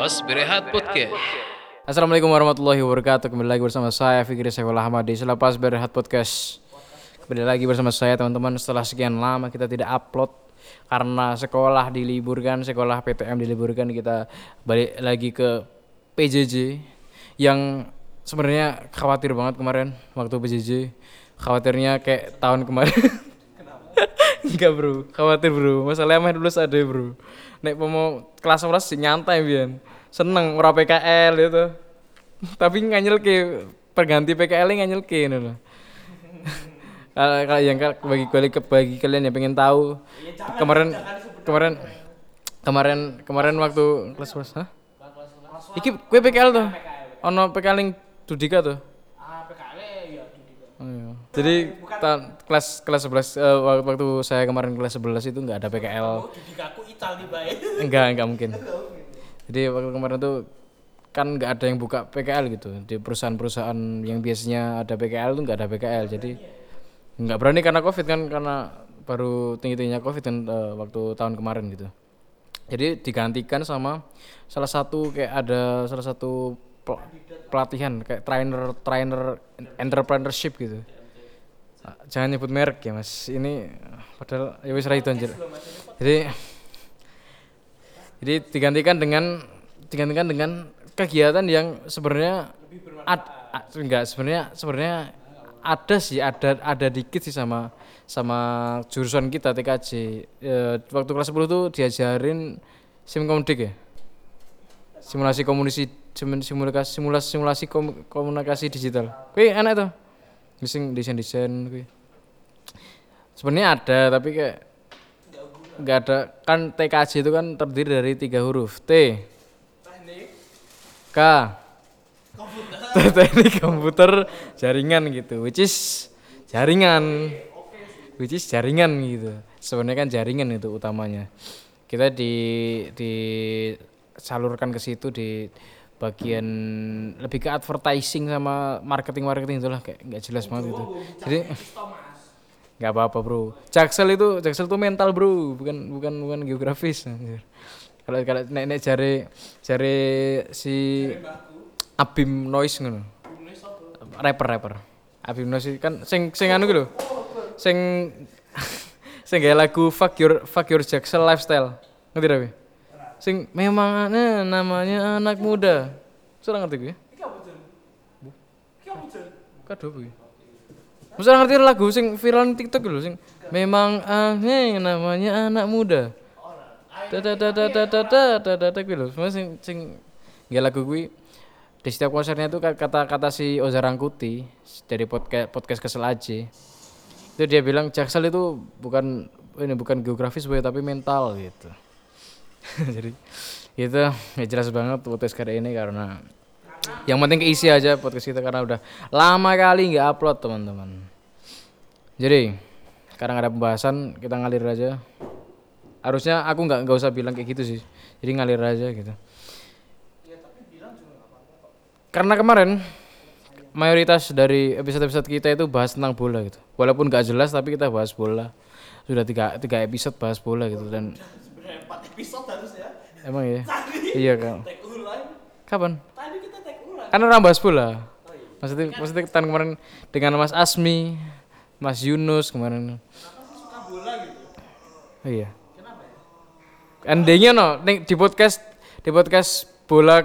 Pos Berehat Podcast. Assalamualaikum warahmatullahi wabarakatuh. Kembali lagi bersama saya Fikri Saiful Ahmad di Selepas Berehat Podcast Kembali lagi bersama saya teman-teman. Setelah sekian lama kita tidak upload Karena sekolah diliburkan Sekolah PTM diliburkan Kita balik lagi ke PJJ Yang sebenarnya khawatir banget kemarin Waktu PJJ Khawatirnya kayak tahun kemarin. Enggak bro, khawatir bro. Masalahnya main lulus ada bro. Nek mau kelas 11 sih nyantai bian Seneng ora PKL itu Tapi nganyel ke Perganti PKL nya nganyel ke ini kalau yang bagi bagi, bagi kalian yang pengen tahu kemarin kemarin kemarin kemarin waktu kelas 11 hah? Iki kue PKL tuh. Ono PKL yang Dudika tuh. Oh, iya. Jadi kelas kelas 11 eh, wak- waktu saya kemarin kelas 11 itu nggak ada PKL. Bae. Enggak, enggak mungkin. Jadi waktu kemarin tuh kan nggak ada yang buka PKL gitu. Di perusahaan-perusahaan yang biasanya ada PKL tuh nggak ada PKL jadi nggak berani karena covid kan karena baru tinggi tingginya covid kan eh, waktu tahun kemarin gitu. Jadi digantikan sama salah satu kayak ada salah satu pel- pelatihan kayak trainer trainer entrepreneurship gitu. Ah, jangan nyebut merek ya mas. Ini padahal ya wis itu anjir. Jadi jadi digantikan dengan digantikan dengan kegiatan yang sebenarnya ad, a- enggak sebenarnya sebenarnya ada sih ada ada dikit sih sama sama jurusan kita TKJ E, waktu kelas 10 tuh diajarin simkomdik ya? Simulasi komunikasi simulasi simulasi simulasi kom- komunikasi digital. Kuwi enak tuh. Sing desain desain kuwi. Sebenarnya ada tapi kayak nggak ada kan TKJ itu kan terdiri dari tiga huruf. T. K. Teknik komputer jaringan gitu which is jaringan. Which is jaringan gitu. Sebenarnya kan jaringan itu utamanya. Kita di disalurkan ke situ di bagian lebih ke advertising sama marketing marketing itulah kayak nggak jelas banget gitu. Jadi nggak apa-apa bro. Jaksel itu jaksel itu mental bro. Bukan bukan bukan geografis anjir. kalau kalau nek nek jare jare si Abim Noise ngono. Rapper rapper. Abim Noise kan sing sing anu gitu sing sing gawe lagu fuck your fuck your jaksel lifestyle. Ngerti ra kowe? sing memang eh, namanya anak muda. Sudah ngerti gue kado apa Masa ngerti lagu sing viral di TikTok lho sing memang aneh namanya anak muda. Dada dada dada dada dada kuwi lho. Semua sing sing nggak lagu kuwi di setiap konsernya itu kata-kata si Oza Rangkuti dari podcast podcast kesel aja itu dia bilang Jaksel itu bukan ini bukan geografis boy tapi mental gitu jadi itu ya jelas banget podcast kali ini karena yang penting keisi aja podcast kita karena udah lama kali nggak upload teman-teman jadi sekarang ada pembahasan kita ngalir aja. Harusnya aku nggak nggak usah bilang kayak gitu sih. Jadi ngalir aja gitu. Karena kemarin mayoritas dari episode-episode kita itu bahas tentang bola gitu. Walaupun nggak jelas tapi kita bahas bola. Sudah tiga tiga episode bahas bola gitu dan Sebenarnya 4 episode harusnya. emang ya Tadi iya kan kapan? Tadi kita tag ulang. kan orang bahas bola. Maksudnya maksudnya tahun kemarin dengan Mas Asmi Mas Yunus kemarin. Suka bola gitu. oh iya. Endingnya no di podcast di podcast bola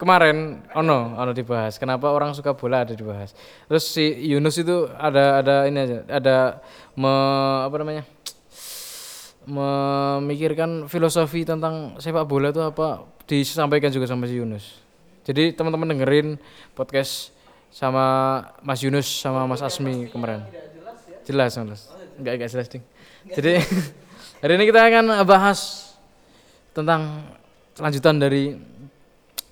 kemarin ono ono dibahas. Kenapa orang suka bola ada dibahas. Terus si Yunus itu ada ada ini aja ada me, apa namanya memikirkan filosofi tentang sepak bola itu apa disampaikan juga sama si Yunus. Jadi teman-teman dengerin podcast sama Mas Yunus sama Mas Asmi kemarin jelas jelas enggak enggak jelas ding. Jadi hari ini kita akan bahas tentang lanjutan dari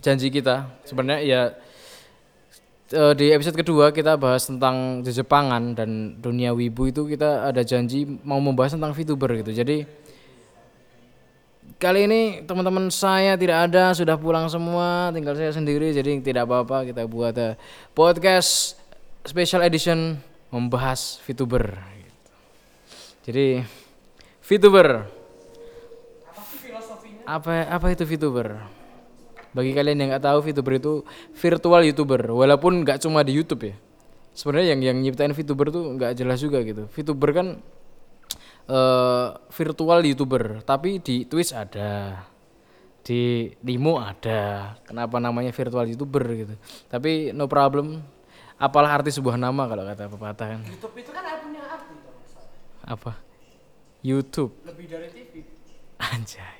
janji kita. Sebenarnya ya eh, di episode kedua kita bahas tentang Jepangan dan dunia wibu itu kita ada janji mau membahas tentang VTuber gitu. Jadi kali ini teman-teman saya tidak ada sudah pulang semua tinggal saya sendiri jadi tidak apa-apa kita buat eh, podcast special edition membahas VTuber jadi VTuber Apa apa itu VTuber Bagi kalian yang nggak tahu VTuber itu virtual YouTuber, walaupun nggak cuma di YouTube ya. Sebenarnya yang yang nyiptain VTuber tuh nggak jelas juga gitu. VTuber kan eh virtual YouTuber, tapi di Twitch ada. Di Limo ada. Kenapa namanya virtual YouTuber gitu. Tapi no problem. Apalah arti sebuah nama kalau kata pepatah kan. YouTube itu kan punya arti kalau. Apa? YouTube. Lebih dari TV. Anjay.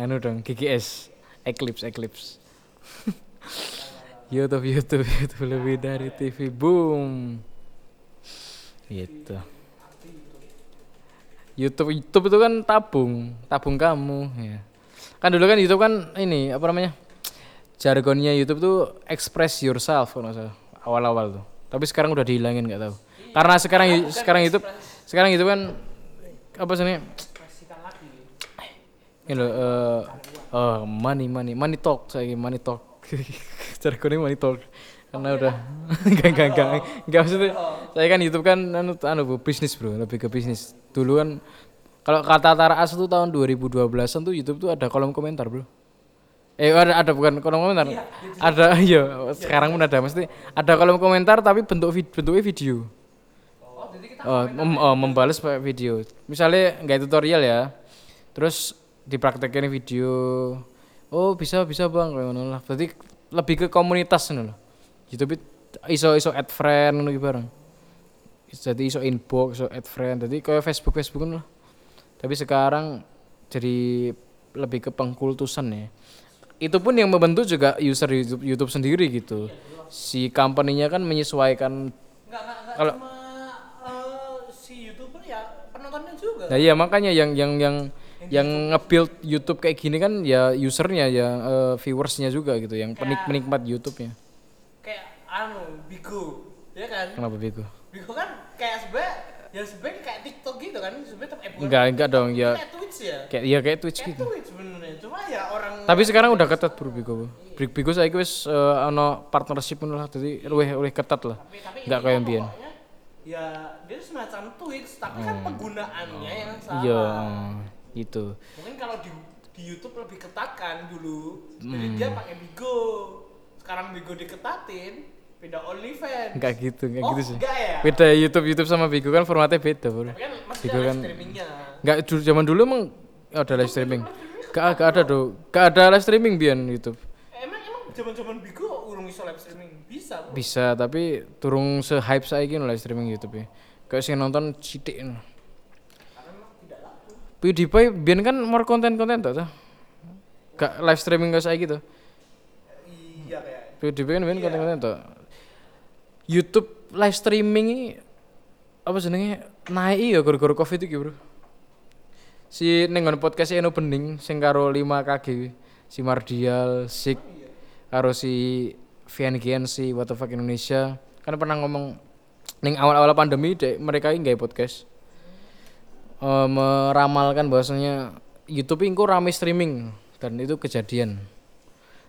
Anu dong, GGS. Eclipse, Eclipse. YouTube, YouTube, YouTube lebih dari TV. Boom. Gitu. YouTube, YouTube itu kan tabung, tabung kamu ya. Kan dulu kan YouTube kan ini apa namanya? Jargonnya YouTube tuh express yourself kalau salah awal-awal tuh. Tapi sekarang udah dihilangin nggak tahu. Karena sekarang sekarang YouTube sekarang itu kan apa sih ini? Loh eh oh, money money money talk saya money talk. Jargonnya money talk. Karena udah enggak enggak enggak enggak maksudnya saya kan YouTube kan anu anu Bu, bisnis bro lebih ke bisnis. Dulu kan kalau kata Taraas tuh tahun 2012an tuh YouTube tuh ada kolom komentar bro eh ada ada bukan kolom komentar ada iya sekarang pun ada mesti ada kolom komentar tapi bentuk vid- bentuknya video Oh, jadi kita Oh, mem oh, membalas pakai video. Misalnya nggak tutorial ya, terus dipraktekin video. Oh bisa bisa bang, kayak ngono lah. Berarti lebih ke komunitas ngono loh. YouTube iso iso add friend ngono bareng. Jadi iso inbox, iso add friend. Jadi kayak Facebook Facebook ngono lah. Tapi sekarang jadi lebih ke pengkultusan ya. Itu pun yang membentuk juga user YouTube, YouTube sendiri gitu. Si company-nya kan menyesuaikan Kalau- eh, si youtuber ya penontonnya juga. Nah iya makanya yang yang yang yang nge-build YouTube kayak gini kan ya usernya ya eh, viewersnya juga gitu yang penik penikmat YouTube-nya. Kayak anu Bigo, ya kan? Kenapa Bego? Bigo kan kayak sebenarnya ya sebenarnya kayak TikTok gitu kan sebenarnya tapi eh, bukan Enggak enggak dong ya kayak Twitch ya. kayak ya kayak Twitch Kayak gitu. Twitch. Cuma ya orang Tapi sekarang udah ketat bro Bigo. Big Bigo saya wis eh, ono partnership pun lah jadi luwih luwih ketat lah. intinya kayak pokoknya Ya dia semacam Twitch tapi kan penggunaannya yang salah. Iya, eh, gitu. Mungkin kalau di di YouTube lebih ketat kan dulu. Jadi Hmm. dia pakai Bigo. Sekarang Bigo diketatin, pindah OnlyFans. Enggak gitu, enggak oh, gitu sih. Enggak ya? Beda YouTube YouTube sama Bigo kan formatnya beda bro. Tapi kan masih Bigo kan- streamingnya. Enggak dulu zaman dulu emang ada live streaming. Gak, gak ada tuh. Gak ada live streaming biar YouTube. Emang emang zaman-zaman Bigo urung iso live streaming bisa. Bro. Bisa, tapi turung se-hype saiki no live streaming YouTube ya. Kayak sing nonton sithik. no. Karena memang tidak laku. PewDiePie biyen kan more konten-konten tuh. tuh. Gak live streaming kayak saiki tuh. Iya kayak. PewDiePie kan biyen konten-konten tuh. YouTube live streaming ini apa jenenge naik ya gara-gara Covid iki, Bro. Si ning nggon podcast Eno Bening sing karo 5KG, si Mardial, Sik karo si VNGN si What the fuck Indonesia. Kan pernah ngomong ning awal-awal pandemi dek mereka ini nggak podcast. Eh, meramalkan bahwasanya YouTube ini rame streaming dan itu kejadian.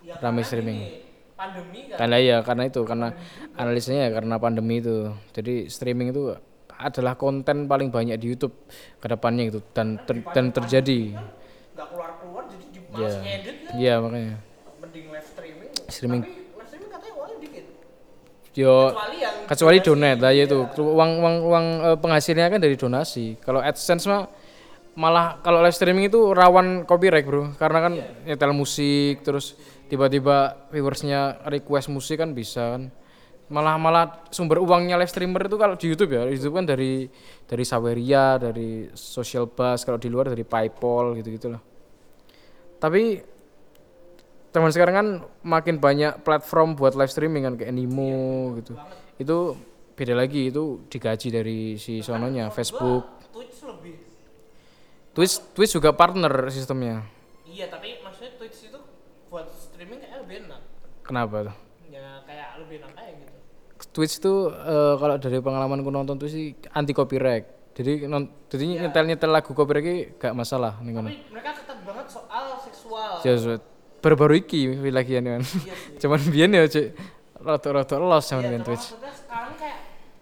Ya, rame streaming. Pandemi kan. karena ya karena itu karena analisanya ya karena pandemi itu. Jadi streaming itu adalah konten paling banyak di YouTube ke depannya gitu. Dan ter- dan terjadi. Nggak keluar-keluar jadi di ya malas ngedit kan. iya makanya. Mending live streaming. Streaming. Tapi live streaming katanya uangnya dikit. yo Kecuali yang kecuali donat lah ya itu. Uang uang uang eh, penghasilnya kan dari donasi. Kalau AdSense mah malah kalau live streaming itu rawan copyright bro. Karena kan nyetel musik terus tiba-tiba viewersnya request musik kan bisa kan malah malah sumber uangnya live streamer itu kalau di YouTube ya YouTube kan dari dari Saweria dari Social Buzz kalau di luar dari PayPal gitu gitulah tapi zaman sekarang kan makin banyak platform buat live streaming kan kayak Nimo gitu. Itu beda lagi itu digaji dari si sononya Facebook. Twitch lebih. Twitch Twitch juga partner sistemnya. Iya, tapi maksudnya Twitch itu buat streaming kayak lebih enak. kenapa tuh Ya kayak lebih enak kayak gitu. Twitch itu eh, kalau dari pengalamanku nonton tuh sih anti copyright jadi non, jadi nyetel nyetel lagu copyright ini gak masalah nih Tapi mereka ketat banget soal seksual. Ya, so, baru-baru iki lagi kan Iya sih. cuman biyen ya cek rada-rada los sama Iya, cuma Twitch sekarang kayak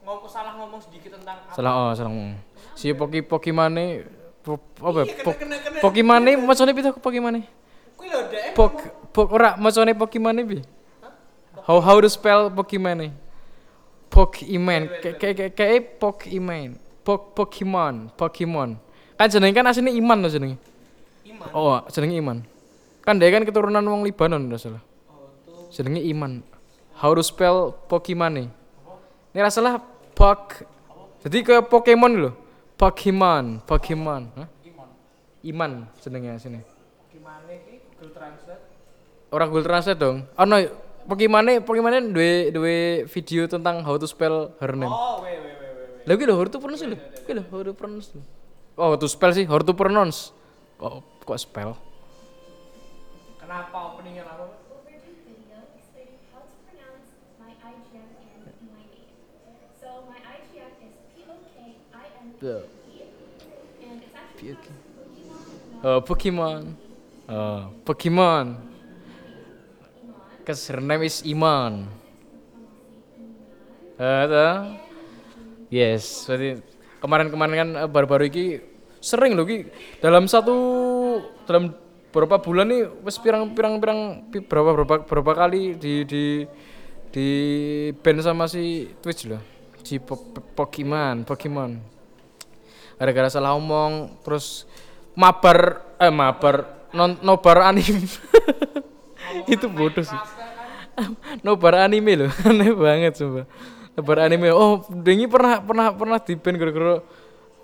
ngomong salah ngomong sedikit tentang apa. salah oh salah ngomong si Poki Pokimane po, apa ya? Iya, Po. Pokimane maksudnya pita Kuwi lho dek. Pok po, ora macane Pokemon iki. How how to spell Pokemon? Pokemon. Kayak kayak kayak Pokemon. Pok Pokemon, Pokemon. Kan jenenge kan asline Iman to jenenge. Iman. Oh, jenenge Iman. Kan dia kan keturunan wong Libanon nggak salah. Oh. Jenenge Iman. How to spell Pokemon nih? Ini ra salah Pok. Jadi kayak Pokemon lho. Pokemon, Pokemon. Hah? Iman. Iman jenenge sini. Iki Google Translate? Orang Google Translate dong. Ono Pokemon Pokemon duwe duwe video tentang how to spell her name. Oh, weh weh. weh. Lah iki lho how to pronounce lho. Iki lho how to pronounce. Oh, how to spell sih, how to pronounce. Kok kok spell? Kenapa openingnya apa? P-O-K-I-N-E, Yeah. and it's actually P-O-K. pronounced Pokemon, Oh, Pokemon. Oh, Pokemon. Cause her name is Iman. Toh? Yes, berarti kemarin-kemarin kan eh, baru-baru ini sering loh ki dalam satu dalam beberapa bulan nih wes pirang-pirang pirang pi- berapa berapa berapa kali di di di ban sama si Twitch loh si Po- Po- Pokemon Pokemon gara-gara salah omong terus mabar eh mabar non nobar anime itu bodoh sih. Nobar anime loh aneh banget coba nobar anime. Oh dengi pernah pernah pernah di band gara-gara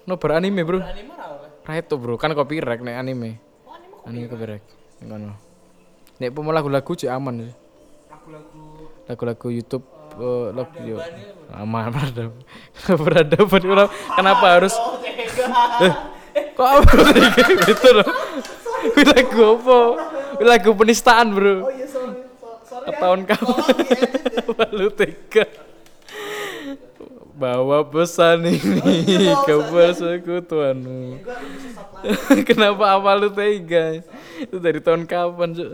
nobar anime bro. Anime apa? Itu bro. Kan copyright nih anime. Oh, anime copyright. Ngono nek pemo lagu-lagu cek aman sih. Lagu-lagu lagu-lagu YouTube eh, lagu yo. Aman peradaban peradaban kenapa, kenapa harus? Oh, tega. kok apa gitu loh. Lagu apa lagu penistaan bro Oh iya, sorry. So- Sorry. ya. tahun kamu ya. Lalu tega bawa pesan ini iya, ke persekutuanmu lagi. kenapa apa lu tega itu dari tahun kapan cuk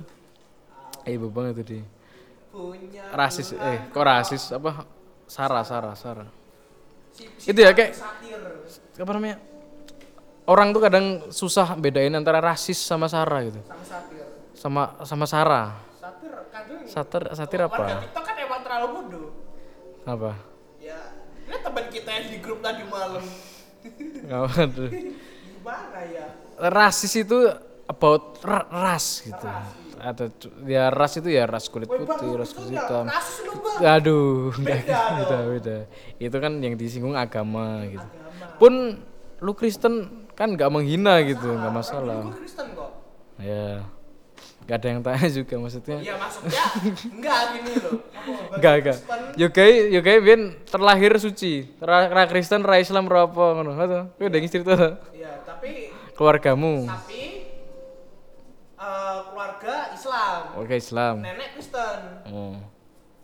eh ibu banget tadi Punya rasis eh kok rasis apa Sarah Sarah Sarah itu ya, kayak- satir. apa namanya orang tuh kadang susah bedain antara rasis sama Sarah gitu Sama. Sama sama Sarah Satir kadang satir satir Warga apa TikTok kan emang terlalu bodoh. apa Ya, lihat teman kita yang di grup tadi malam. Waduh. Gimana ya? rasis itu about ra- ras gitu ada cu- ya ras itu ya ras kulit Bang, putih lu ras kulit hitam Bang. aduh Beda beda beda itu kan yang disinggung agama gitu Agama. pun lu Kristen kan nggak menghina gitu nggak masalah Gue Kristen kok. ya nggak ada yang tanya juga maksudnya Iya maksudnya enggak gini loh. Enggak enggak Yogai Yogai biyen terlahir suci ra, ra Kristen ra Islam ra apa ngono ngono kowe udah cerita ta? Iya, tapi keluargamu tapi eh, keluarga Islam. oke Islam Nenek Kristen. oh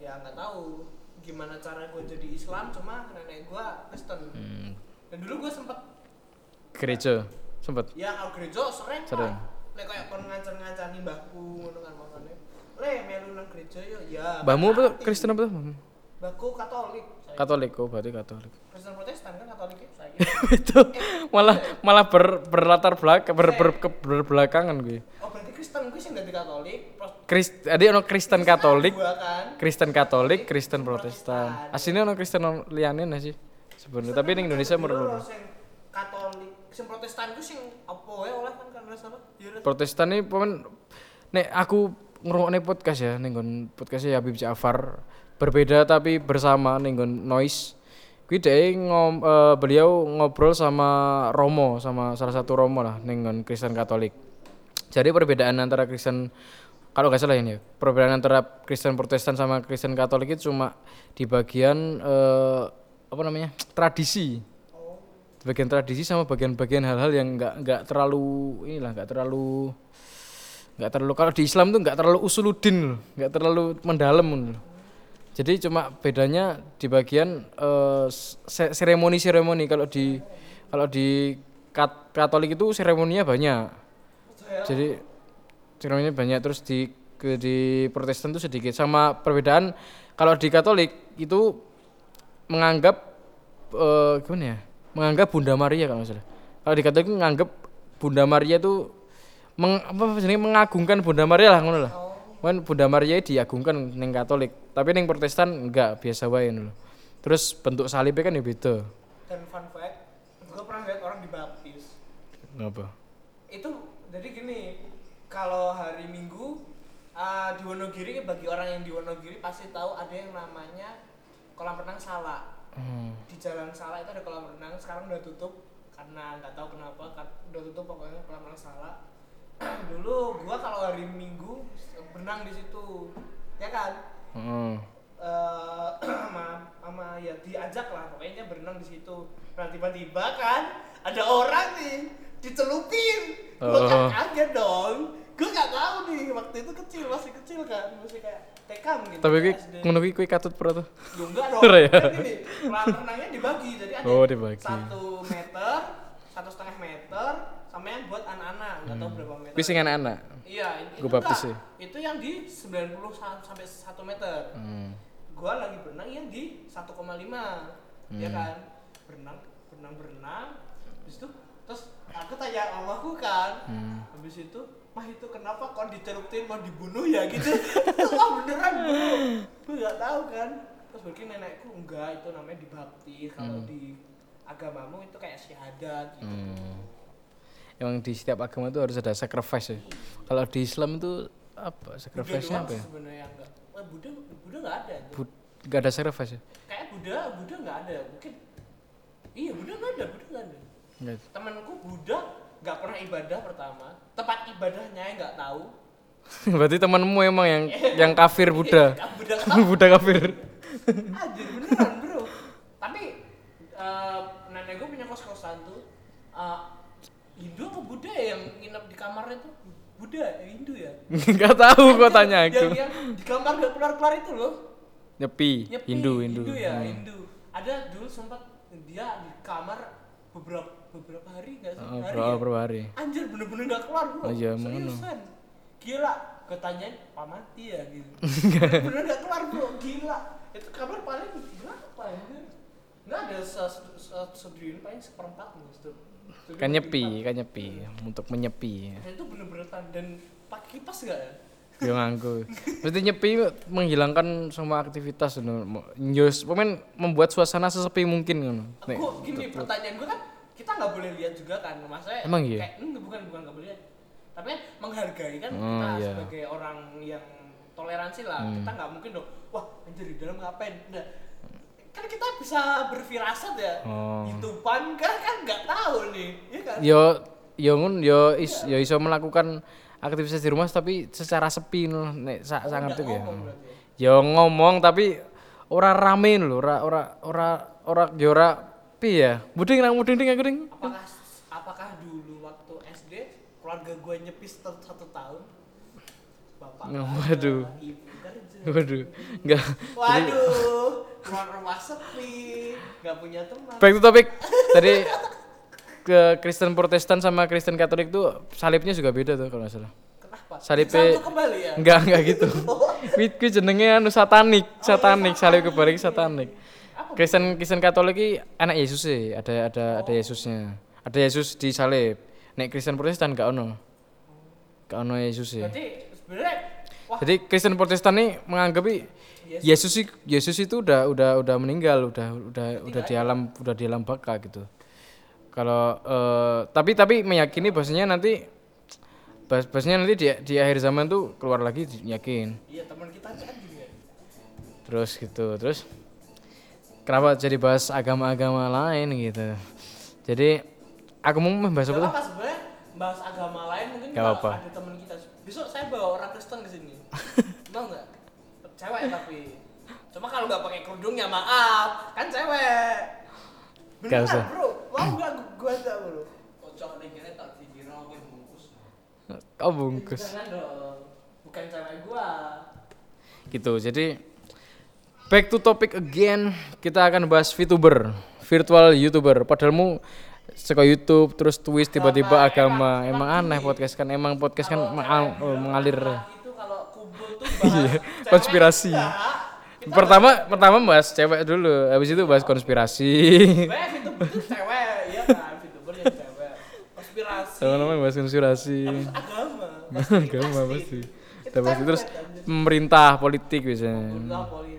Ya nggak tahu gimana cara gue jadi Islam cuma nenek gue Kristen. hmm. Dan dulu gue sempet gereja sempet ya kalau gereja sering, Sering. lah. Lek kayak kon ngancan-ngancani mbahku ngono kan makane. Le melu nang gereja yo ya. Mbahmu apa. Kristen apa tuh? Mbahku Katolik. Katolik, oh berarti Katolik. Kristen Protestan kan Katolik ya? Itu malah malah ber, berlatar belakang ber, ber, ke- berbelakangan gue. Oh berarti Kristen gue sih dari Katolik. Krist, ada ono Kristen Katolik, kan. Kristen Katolik, Kristen Protestan. Aslinya ono Kristen liane nggak sih? Sebenarnya tapi di Indonesia menurut Katolik, Protestan gue sing apa ya oleh kan kan nggak salah. Ya udah. Protestan ini pemen nek aku ngrungokne podcast ya ning nggon podcastnya Habib Ja'far berbeda tapi bersama ning nggon noise kuwi dhek ngom, eh, beliau ngobrol sama Romo sama salah satu Romo lah ning nggon Kristen Katolik. Jadi perbedaan antara Kristen kalau nggak salah ini ya, perbedaan antara Kristen Protestan sama Kristen Katolik itu cuma di bagian eh, apa namanya tradisi bagian tradisi sama bagian-bagian hal-hal yang nggak nggak terlalu inilah nggak terlalu nggak terlalu kalau di Islam tuh nggak terlalu usuludin loh nggak terlalu mendalam loh. Jadi cuma bedanya di bagian eh, se- seremoni-seremoni. Kalau di kalau di Kat- Katolik itu seremoninya banyak. Jadi seremoninya banyak terus di ke di Protestan itu sedikit. Sama perbedaan kalau di Katolik itu menganggap eh, gimana ya menganggap Bunda Maria kalau salah. Kalau di Katolik menganggap Bunda Maria itu meng, apa jenenge mengagungkan Bunda Maria lah ngono lah kan Bunda Maria diagungkan ning Katolik tapi ning Protestan enggak biasa wae ngono terus bentuk salibnya kan ya beda. Dan fun fact gue pernah lihat orang dibaptis. Ngapa itu jadi gini kalau hari Minggu uh, di Wonogiri bagi orang yang di Wonogiri pasti tahu ada yang namanya kolam renang Sala hmm. di Jalan Sala itu ada kolam renang sekarang udah tutup karena nggak tahu kenapa kan udah tutup pokoknya kolam renang Sala dulu gua kalau hari Minggu berenang di situ ya kan Hmm. eh sama sama ya diajak lah pokoknya berenang di situ nah tiba-tiba kan ada orang nih dicelupin gua Oh. kaget dong gua nggak tahu nih waktu itu kecil masih kecil kan masih kayak TK mungkin tapi ngono kuwi kuwi katut pro tuh Ya enggak dong. Ya? Kan ini kolam renangnya dibagi. Jadi ada Oh, dibagi. satu meter, satu setengah meter, sama yang buat anak-anak. Nggak tahu berapa meter. kuwi sing anak-anak Iya, itu baptis enggak. Itu yang di 90 sa- sampai 1 meter. hmm. Gua lagi berenang yang di 1,5. Ya Hmm. kan? Berenang, berenang, berenang. Habis itu terus aku tanya mamaku kan. Hmm. Habis itu, "Mah itu kenapa kau dicelupin mau dibunuh ya?" gitu. Wah, beneran, Bro. Gue nggak tahu kan. Terus mungkin nenekku enggak itu namanya dibaptis. Kalau Hmm. di agamamu itu kayak syahadat gitu. Hmm. Emang di setiap agama itu harus ada sacrifice ya. Kalau di Islam itu apa Buddha sacrifice-nya doang apa ya? sebenarnya enggak. Wah, Buddha Buddha enggak ada. tuh. Bud gak ada sacrifice ya? Kayak Buddha, Buddha enggak ada. Mungkin Iya, Buddha enggak ada, Buddha enggak ada. Temanku Buddha nggak pernah ibadah pertama. Tempat ibadahnya yang nggak tahu. Berarti temanmu emang yang yang kafir Buddha. Buddha kafir. Anjir beneran bro Tapi eh, nenek gue punya kos-kosan tuh eh, Hindu apa Buddha ya yang nginep di kamarnya tuh? Buddha, Hindu ya? Enggak tahu kok tanya Yang, aku. yang di kamar gak keluar-keluar itu loh Nyepi, Nyepi, Hindu, Hindu. ya, Hmm. Hindu Ada dulu sempat dia di kamar beberapa beberapa hari gak sih? Oh, hari berapa ya? hari? Anjir bener-bener gak keluar bro Oh iya, Seriusan Gila Ketanyain Pak mati ya gitu Bener-bener gak keluar bro Gila Itu kamar paling berapa anjir Nggak ada se- se- sedrin paling seperempat nih itu Kan nyepi, kan nyepi untuk menyepi. Dan itu bener-bener Dan pakai kipas gak ya? Yo nganggo. Berarti nyepi menghilangkan semua aktivitas ngono. Njus, pemain membuat suasana sesepi mungkin. Nek Aku gini pertanyaan gue kan Kita nggak boleh lihat juga kan Maksudnya Emang iya? kayak, enggak, bukan bukan nggak boleh lihat Tapi kan menghargai kan Oh, kita iya. sebagai orang yang toleransi lah Hmm. Kita nggak mungkin dong Wah anjir di dalam ngapain Nggak. Kan kita bisa berfirasat ya Oh. Youtuban kan kan nggak tahu nih ya kan yo yo ngun yo is yo iso melakukan aktivitas di rumah tapi secara sepi nek sa Oh, sangat tuh ya. ngomong berarti Yo ngomong tapi ora rame lho, ora ora ora ora yo ora piye ya. Buding nang muding ding aku ding. apakah apakah dulu waktu SD keluarga gue nyepis satu, satu tahun bapak Oh, kerja, waduh. ibu kerja Waduh, enggak. waduh keluar rumah sepi nggak punya teman Back to topic. Tadi ke Kristen Protestan sama Kristen Katolik tuh salibnya juga beda tuh kalau nggak salah. kenapa Salib Satu kembali ya Enggak, enggak gitu. Kuwi kuwi jenenge anu satanik, satanik, salib kebalik satanik. Kristen Kristen Katolik iki anak Yesus sih, ada ada ada Yesusnya. Ada Yesus di salib. Nek Kristen Protestan enggak ono. Enggak ono Yesus sih. sebenarnya wah Jadi Kristen Protestan nih menganggap Yesus. Yesus sih Yesus itu udah udah udah meninggal, udah udah udah di alam udah di alam baka gitu. Kalau eh, tapi tapi meyakini bahwasanya nanti bahas bahwasanya nanti di di akhir zaman tuh keluar lagi yakin. iya teman kita kan juga Terus gitu, terus kenapa jadi bahas agama-agama lain gitu. Jadi aku mau membahas apa Gak tuh? apa sebenarnya bahas agama lain mungkin Gak kalau apa-apa. ada teman kita. Besok saya bawa orang Kristen ke sini. Mau nggak? Cewek tapi. Cuma kalau nggak pakai kerudung ya maaf. Kan cewek. Gak beneran usah. bro. Mau nggak gua aja bro? Kocok nih kira tak dikira gue bungkus. Oh bungkus. jangan dong. Bukan cewek gua. Gitu. Jadi back to topic again kita akan bahas VTuber virtual YouTuber padahal mu suka YouTube terus twist tiba-tiba agama emang aneh podcast kan emang podcast kan mengal- oh, mengalir itu kalau tuh bahas cewek, Iya, konspirasi. enggak. Kita pertama pertama bahas cewek dulu habis itu bahas konspirasi VTuber itu cewek, iya kan? VTuber yang cewek. Konspirasi. sama-sama bahas konspirasi Terus agama. agama pasti Dapat terus pemerintah politik biasanya. Udah politik.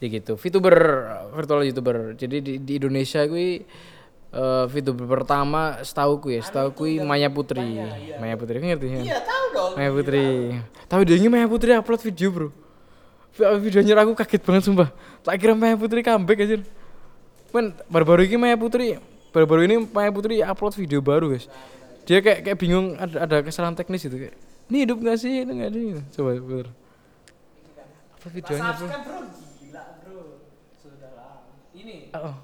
Ya gitu. VTuber virtual youtuber. Jadi di, di Indonesia gue eh VTuber pertama setahu gue ya setahu gue Maya Putri. Maya Putri ngerti ya? Iya tahu dong. Maya Putri. Tahu dia ini Maya Putri upload video bro. Vi- videonya aku kaget banget sumpah. Tak kira Maya Putri comeback aja men baru-baru ini Maya Putri baru-baru ini Maya Putri upload video baru guys. Dia kayak kayak bingung ada ada kesalahan teknis itu kayak ini hidup gak sih? Ini gak sih? Coba bener. Apa videonya bro Bro gila bro. Sudahlah. Ini Oh.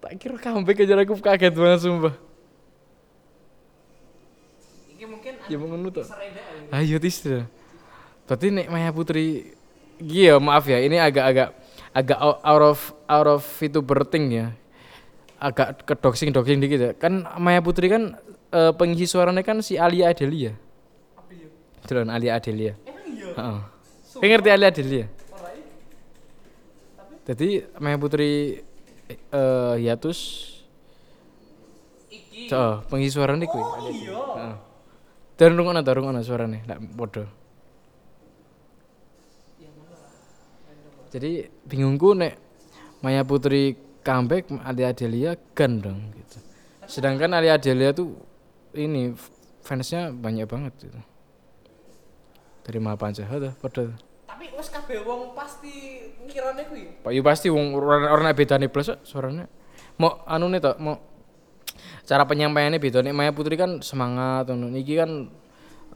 Tak kira comeback aja aku kaget banget sumpah. ini mungkin Ya ngono tuh. sereda Ayo tis. Berarti nek Maya Putri Iya maaf ya ini agak-agak agak out of out of VTuber thing ya. Agak ke doxing doxing dikit ya. Kan Maya Putri kan eh, pengisi suaranya kan si Alia Adelia. ya? Jalan Alia Adelia. Emang iya. Heeh. Kayak ngerti Alia Adelia? Jadi Maya Putri eh hiatus iki. Oh, pengisi suaranya kuwi. Oh iya. Heeh. Dan rungokno ta rungokno suarane, lek padha. Jadi bingungku nek Maya Putri comeback Alia Adelia gan dong gitu. Sedangkan Alia Adelia tuh ini fansnya banyak banget gitu. Dari Mapanca tuh padha. Tapi wes kabeh wong pasti ngirane kuwi. Pak Yu pasti wong ora ora bedane plus suaranya. Mau anu nih toh, mau cara penyampaiannya beda nih Maya Putri kan semangat ngono. Niki kan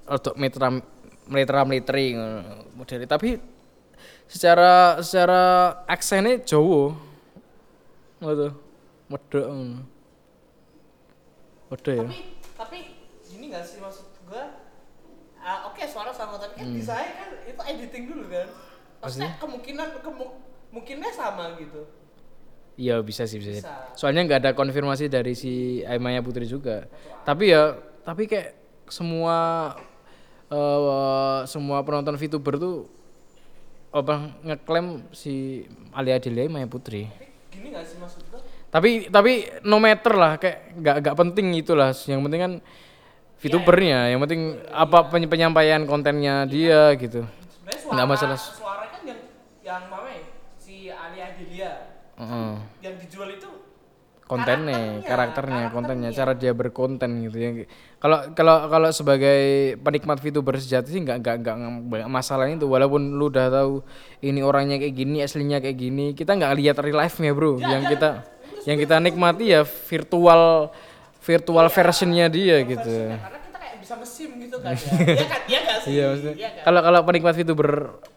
untuk mitra mitra militeri model tapi secara secara aksennya Jawa. Medok ngono. Medok ya. Tapi tapi gini gak sih maksud Ah, oke suara sama tapi kan desain kan itu editing dulu kan. Maksudnya kemungkinan kemu- mungkinnya sama gitu. Iya bisa sih bisa. Bisa. Soalnya nggak ada konfirmasi dari si Aimaya Putri juga. Tapi ya tapi kayak semua eh semua penonton VTuber tuh apa ngeklaim si Alia Adelia Maya Putri. Tapi gini gak sih maksud gua? Tapi tapi no matter lah kayak nggak nggak penting itulah. Yang penting kan VTubernya, yang penting apa peny- penyampaian kontennya dia gitu. Sebenarnya suara Nggak masalah. suara kan yang yang mana ya? Si Ali Adelia Heeh. yang dijual itu kontennya, Karakternya, karakternya, kontennya, cara dia berkonten gitu ya. Kalau kalau kalau sebagai penikmat VTuber sejati sih nggak nggak nggak nggak masalah itu walaupun lu udah tahu ini orangnya kayak gini, aslinya kayak gini, kita nggak lihat real life-nya, Bro. yang kita yang kita nikmati ya virtual virtual versionnya dia gitu. karena kita kayak bisa mesim gitu kan ya. Iya kan? Iya gak sih? Iya maksudnya. Iya kan? Kalau kalau penikmat VTuber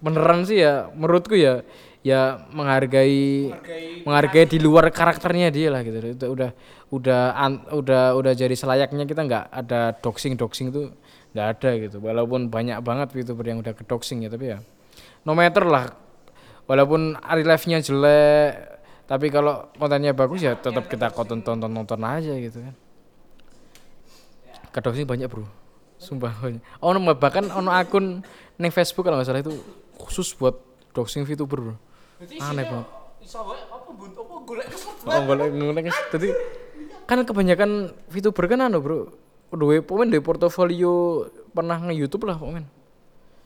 beneran sih ya menurutku ya ya menghargai Menghargai menghargai di luar karakternya dia lah gitu. Itu udah udah an- udah udah jadi selayaknya kita nggak ada doxing doxing tuh nggak ada gitu. Walaupun banyak banget VTuber yang udah ke doxing ya tapi ya no matter lah. Walaupun real life-nya jelek tapi kalau kontennya bagus ya tetap kita tonton tonton aja gitu kan. Ke doxing banyak bro. Sumpah banyak. Ono bahkan ono akun ning Facebook kalau nggak salah itu khusus buat doxing VTuber bro. Aneh banget. Iso wae apa bun apa golek kesel Oh, boleh ngene guys. Dadi kan kebanyakan VTuber kan anu, Bro. Duwe pemain duwe portofolio pernah nge-YouTube lah pemain.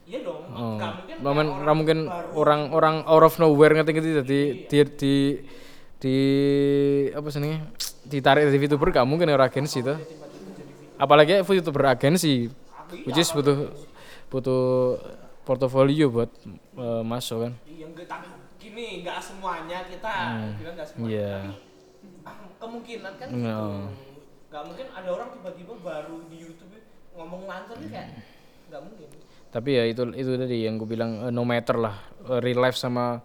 Iya dong. Oh. Mungkin Pemain kayak ora mungkin orang-orang out of nowhere ngerti ngerti dadi di di di apa senenge ditarik dari VTuber gak mungkin ora agensi tuh. Apalagi VTuber agensi which is butuh butuh portofolio buat eh, masuk kan. Iya enggak tapi gini enggak semuanya kita bilang enggak semuanya. Hmm. Iya. Tapi ah, kemungkinan kan Iya. gitu. Enggak mungkin ada orang tiba-tiba baru di YouTube ngomong lancar nih kayak enggak mungkin. tapi ya itu itu tadi yang gue bilang eh, no matter lah eh, real life sama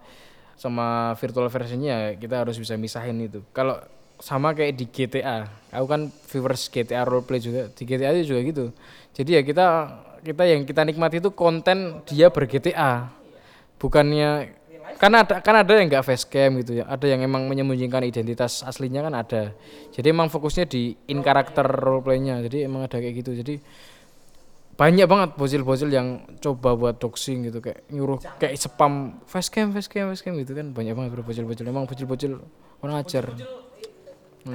sama virtual versionnya kita harus bisa misahin itu kalau sama kayak di GTA aku kan viewers GTA roleplay juga. Di GTA juga gitu. Jadi ya kita kita yang kita nikmati itu konten dia ber GTA bukannya kan ada kan ada yang nggak facecam gitu ya. Ada yang emang menyembunyikan identitas aslinya kan ada. Jadi emang fokusnya di in karakter roleplaynya. Jadi emang ada kayak gitu. Jadi banyak banget bocil-bocil yang coba buat doxing gitu. Kayak nyuruh kayak spam facecam facecam facecam gitu kan. Banyak banget bro bocil-bocil. Emang bocil-bocil orang ajar. Bocil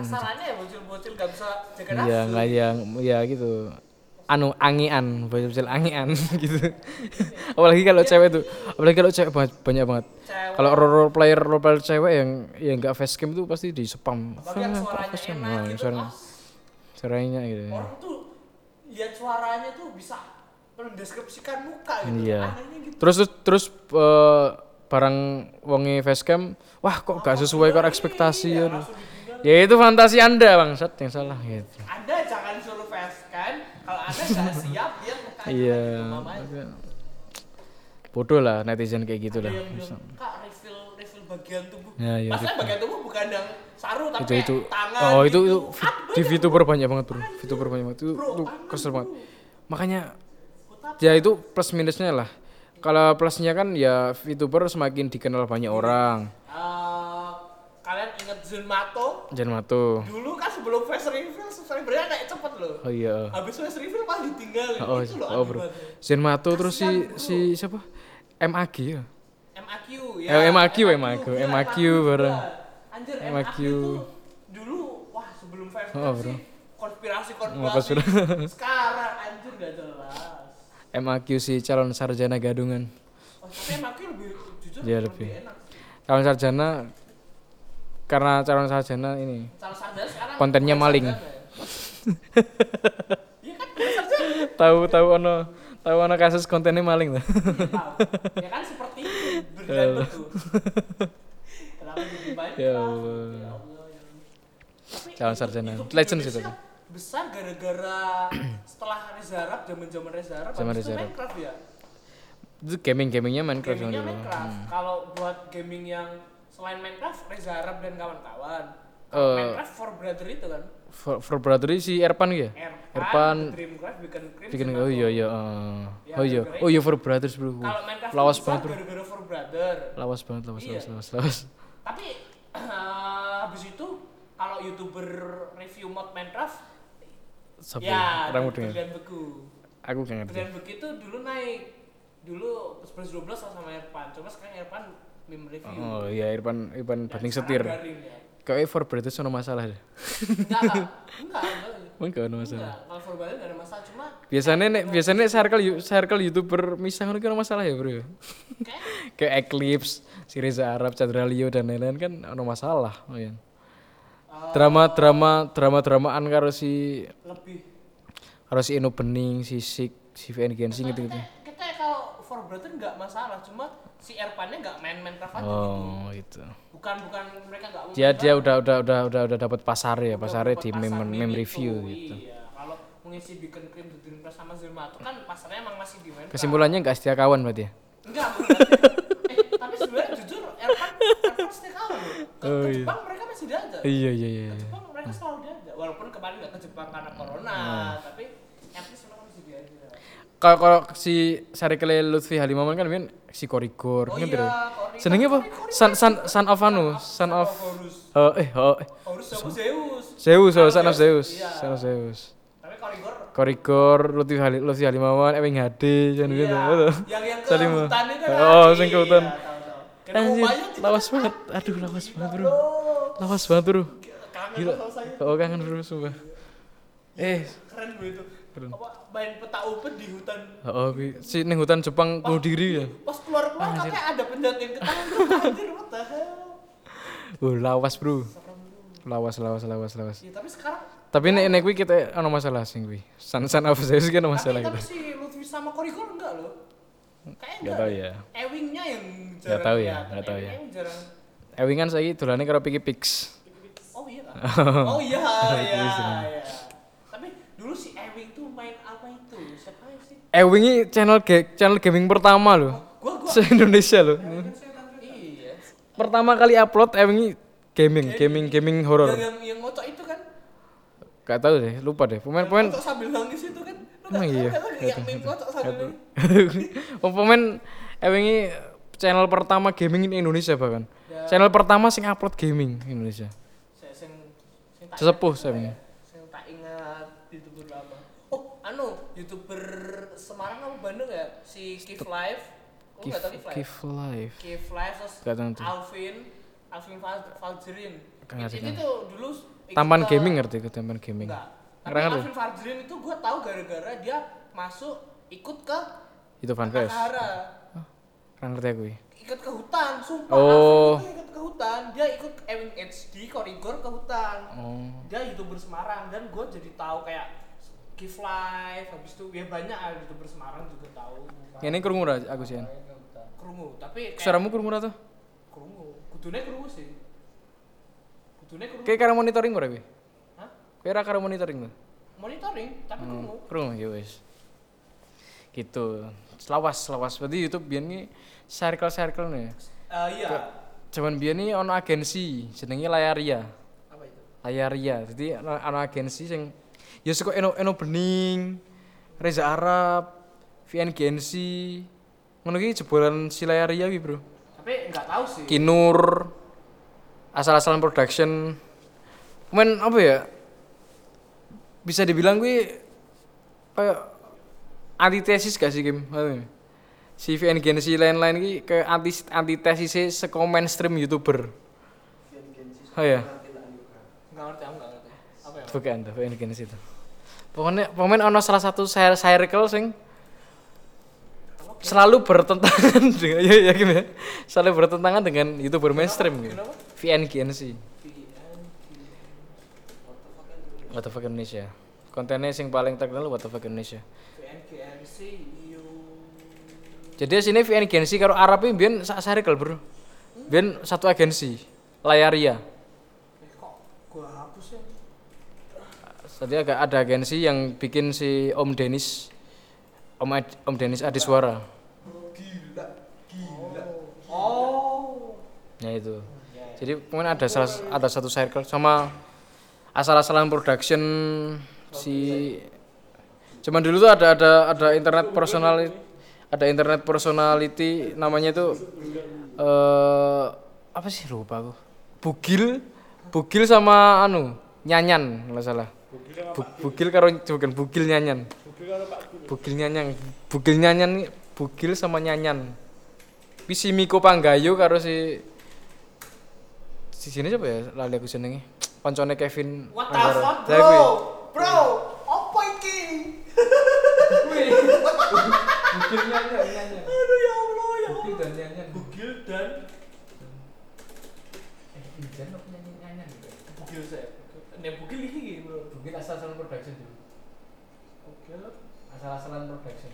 kasarannya ya bocil-bocil enggak bisa jaga iya nafsu. nggak yang ya gitu anu angian bocil-bocil angian gitu apalagi kalau cewek tuh apalagi kalau cewek banyak, banyak banget kalau role, role player role player cewek yang yang nggak face cam tuh pasti di spam yang Ah, suaranya enak Nah, gitu. suaranya suaranya gitu orang tuh lihat suaranya tuh bisa mendeskripsikan muka gitu. Iya. Anehnya gitu. terus terus, terus eh, barang wongi facecam wah kok gak sesuai kok ekspektasi Iya, ya. Ya itu fantasi anda bangsat yang salah gitu. Anda jangan suruh facecam kalau Anda nggak siap dia iya. bodoh lah netizen kayak gitu Ada lah. yang bilang, kak refill refill bagian tubuh. Ya, iya, Masalah refill. bagian tubuh bukan yang saru tapi itu itu. tangan. oh itu gitu. itu. Ah, di banyak, VTuber banyak banget bro. VTuber banyak banget. Itu Bro, itu kesel banget. Makanya ya itu plus minusnya lah. Kalau plusnya kan ya VTuber semakin dikenal banyak orang. Eh, kalian inget Zunmato? jangan matu Dulu kan sebelum face reveal subscribernya naik cepet loh. oh iya Habis face reveal malah ditinggalin. oh, itu loh oh bro. Zenmato terus si bro. si siapa MAG ya MAQ Eh, MAQ, MAQ, Iya, MAQ bareng. Anjir, MAQ. Tuh dulu wah sebelum face Oh, bro. konspirasi Oh, konspirasi. konspirasi. Sekarang anjir gak jelas. MAQ si calon sarjana gadungan Oh, tapi MAQ lebih jujur Iya, lebih, lebih. enak. calon sarjana karena calon sarjana ini sekarang Kontennya maling. sarjana ya. Iya kan bukan sarjana. tahu tahu ono tahu ono kasus kontennya maling tuh Tahu. Ya kan seperti itu. Kenapa jadi banyak? Ya Ya Allah. Allah. ya. Tapi Calon sarjana. itu Legends itu. Indonesia Besar gara-gara setelah Reza Arab, zaman-zaman Reza Arab, Zaman Reza Arab. Minecraft ya. itu gaming gamingnya Minecraft Gamingnya Minecraft. Hmm. Kalau buat gaming yang selain Minecraft, Reza Arab dan kawan-kawan. Eh. Minecraft for brother itu kan. for, for brother si Erpan ya Erpan, Erpan Dreamcraft bikin sama oh iya iya. Ya, oh iya oh iya for brothers bro Kalau Minecraft lawas banget bro gara-gara for brother. lawas banget lawas Iya. lawas lawas lawas Tapi eh, habis itu kalau youtuber review mod Minecraft Siapa ya orang? Berlian Beku. aku gak ngerti Berlian Beku itu dulu naik dulu 11 12 sama Erpan. Cuma sekarang Erpan meme review. oh iya Irfan Irfan banding setir. garing ya. kayak for brothers ono masalah deh. Enggak, enggak, enggak, ono masalah. Enggak, kalau for enggak ada masalah, cuma biasanya nek biasanya nek circle circle youtuber misah ngono ono masalah ya bro? Kayak? Eclipse si Reza Arab Chandra Leo dan lain-lain kan ono masalah oh, iya. drama drama drama dramaan karo si lebih. karo si Eno Bening si Sik si VN Gensing gitu gitu kalau for brother enggak masalah, cuma si Erpannya enggak main Minecraft aja gitu. oh gitu Bukan bukan mereka enggak mau dia main dia udah udah udah udah udah dapat pasar ya pasarnya di pasar meme meme itu, review gitu Iya, kalau mengisi bikin krim di Dreamcast sama Zilmato kan pasarnya emang masih di Minecraft. kesimpulannya nggak setia kawan berarti ya Enggak, berarti. eh, tapi sebenarnya jujur Erpan Erpan setia kawan loh. Ke, Oh, ke iya. Jepang mereka masih diajak. iya iya iya Ke iya. Jepang mereka selalu diajak. Walaupun kemarin nggak ke Jepang karena corona, Hmm. tapi at least. Kalau kalau si Sarikele Lutfi Halimaman kan kan si Korigor Oh kan iya, senengnya apa son son son of anu son of oh eh oh eh. Zeus. Zeus oh son of Zeus, iya. son of Zeus Tapi Korigor Korigor Lutfi Hali Lutfi Halimawan Ewing HD kan iya, gitu yang yang ke hutan itu kan. Oh, sing ke hutan. Iya, Anjir, lawas banget. Aduh, lawas banget, Bro. Lawas banget, Bro. Kangen Gila. Oh, kangen bro, sumpah. Eh, Keren bro itu. Keren. Apa main peta umpet di hutan. oh, si ning hutan Jepang bunuh diri ya. Pas keluar keluar Anjir. katanya ada penjahat yang tuh anjir what the hell. Oh, lawas, Bro. Lawas, lawas, lawas, lawas. Ya, tapi sekarang Tapi nek nek kuwi kita ono masalah sing kuwi. San san of Zeus ki ono masalah tapi, gitu. tapi si Lutfi sama Korigor enggak loh. Kayaknya Nggak enggak. tahu ya. Ewingnya yang Nggak jarang tahu ya, tahu ya. Ewingnya yang jarang. Ewing kan saiki dolane karo Piki Pix. Oh iya. oh iya iya. iya. Tapi dulu si Ewing tuh main apa itu? Siapa sih? Ewing ini channel ga- channel gaming pertama loh. Gua gua Se Indonesia loh. iya. Pertama kali upload Ewing ini gaming, gaming, gaming Yang horror. yang yang ngocok itu kan. Gak tahu deh, lupa deh. Pemain-pemain Ngocok sambil nangis itu kan. Emang iya? tahu Yang meme ngocok sambil. Oh, pemain Ewing ini channel pertama gaming di Indonesia bahkan. Ya. Channel pertama sing upload gaming Indonesia. Saya sing sing ingat saya ya? Sing tak ingat youtuber lama. Oh, anu youtuber Semarang apa Bandung ya? Si Kif Live. Kok Give, enggak tahu Kif Live? give life. Kif Live terus. Alvin, Alvin Val- Valjerin. Ini tuh dulu ke- gaming ngerti ke tampan gaming. Enggak. Tapi? Alvin Fadlin itu gue tahu gara-gara dia masuk ikut ke Itu fanfest. Kan ngerti aku. ya. Ikut ke hutan, sumpah. Oh. Alvin itu ikut ke hutan. Dia ikut MHD korigor ke hutan. Oh. Dia youtuber Semarang dan gue jadi tahu kayak Give Life, habis itu ya banyak ah, youtuber Semarang juga tahu. Ini krungu ra aku sih. Kerungu, tapi kayak Suaramu krungu ra tuh? kerungu. Kudune kerungu sih. Kudune kerungu. Kayak karo monitoring ora kowe? Hah? Ra karo monitoring tuh? Monitoring, tapi kerungu. Hmm, krungu ya wis. Gitu. Selawas, selawas. Berarti YouTube biyen ki circle-circle nih. Eh, iya. Cuman biyen ni ono agensi jenenge Layaria. Apa itu? Layaria. Jadi ono ono agensi sing ya suka Eno Eno Bening, Reza Arab, VN Gensi. Ngono ki jebolan si Layaria ki, Bro. Tapi nggak tahu sih. Kinur, asal-asalan production. Men apa ya? Bisa dibilang gue kayak antitesis gak sih Kim? Si VN Gensi lain-lain ki kayak anti antitesis seko mainstream youtuber. Oh ya, Nggak ngerti, aku nggak ngerti. Apa ya? bukan tuh VN Gensi itu. Pokoknya pokoknya ono salah satu cir- circle sing selalu bertentangan dengan ya, ya Kim ya. Selalu bertentangan dengan youtuber mainstream gitu. Kenapa? VN Gensi. What the fuck Indonesia. Kontennya sing paling terkenal What the fuck Indonesia. VNGNC. Jadi sini VN Gensi karo Arab ini biyen sak circle, Bro. Biyen satu agensi. Layaria. Eh kok gua hapus ya? Tadi agak ada agensi yang bikin si Om Denis Om Ad- Om Denis Adiswara. Gila, gila. Oh. Ya itu. Jadi mungkin ada salah, ada satu circle sama asal-asalan production si cuman dulu tuh ada ada ada internet personality ada internet personality namanya itu eh apa sih lupa aku bugil bugil sama anu nyanyan nggak salah Bu- bugil karo bukan bugil nyanyan bugil nyanyan bugil nyanyan bugil sama nyanyan Tapi si Miko Panggayo karo si si sini siapa ya? Lali aku jenenge koncone Kevin What the fuck, Lah, kuwi. bro? Bro, apa iki? bugil nyanyan nyanyan Nek bugil iki bro. bugil asal-asalan production dulu Bugil. asal-asalan production.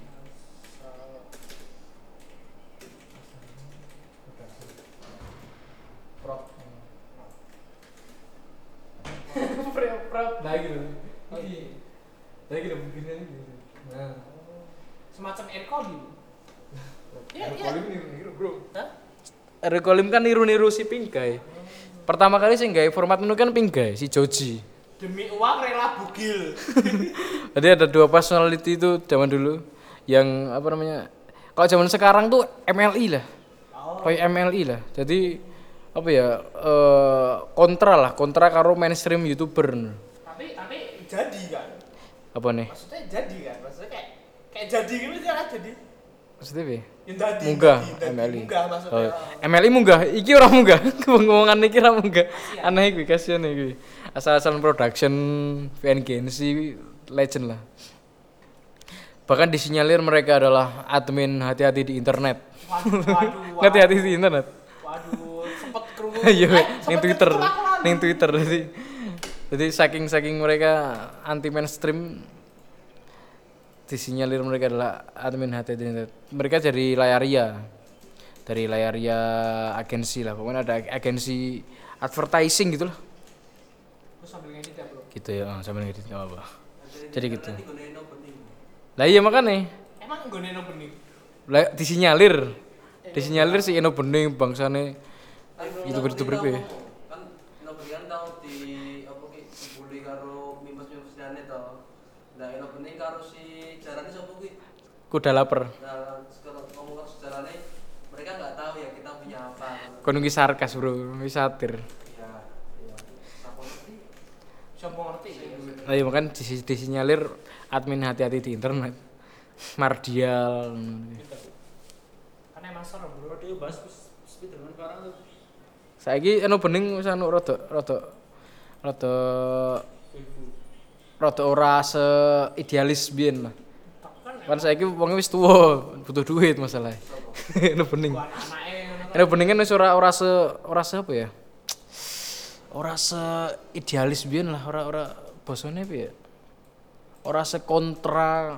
Prop. Prop. Prop. Nah gitu iki nah gitu bugilnya gitu nah. Semacam encoding. Iya, iya. Rekolim niru-niru bro. Hah? Rekolim kan niru-niru si Pinggay pertama kali sih nggak format menu kan Pinggay si Joji Demi uang rela bugil. Jadi ada dua personality itu zaman dulu yang apa namanya? Kalau zaman sekarang tuh MLI lah. Oh. Kayak MLI lah. Jadi apa ya? eh kontra lah, kontra karo mainstream YouTuber. Tapi tapi jadi kan. Apa nih? Maksudnya jadi kan. Maksudnya kayak kayak jadi gitu kan jadi. Maksudnya apa? ya? Munggah. MLI. Munggah maksudnya. Oh, MLI munggah. Iki orang munggah. Ngomongan iki ora munggah. Aneh iki kasihan iki. Asal-asalan production VN Gensi legend lah. Bahkan disinyalir mereka adalah admin hati-hati di internet. Waduh, waduh. Hati-hati di internet. Waduh, sempet kerungu. Iya, Eh, ning Twitter, ning Twitter jadi jadi saking saking mereka anti mainstream disinyalir mereka adalah admin HT di internet. Mereka dari Layaria. Dari Layaria agensi lah. Pokoknya ada agensi advertising gitu lah. Terus sambil ngedit ya, Bro. Gitu ya, oh, sambil ngedit nggak apa. Jadi gitu. Lah iya makanya Emang gue neno bening. lah disinyalir. Disinyalir si Eno Bening bangsane youtuber-youtuber kuwi. kan Ino Bening tau di apa ki dibully karo mimas mimas jane to. Nah Ino Bening karo si jarane sapa kuwi? Kuda lapar. Nah sekarang ngomong karo sejarahnya mereka nggak tahu ya kita punya apa. Kono ki sarkas, Bro. Wis satir. Iya, iya. Ngerti? Siapa ngerti? Nah, iya makan dis- disinyalir admin hati-hati di internet. Mardial. Kan emang serem, Bro. Dia bahas Spiderman sekarang tuh. Saiki anu bening wis anu rada rada rada rada ora se idealis biyen lah. Kan saiki wong wis tuwa, butuh duit masalah. Ini bening. Ini bening kan ora ora se ora se apa ya? Ora se idealis biyen lah, ora ora piye ya? Ora se kontra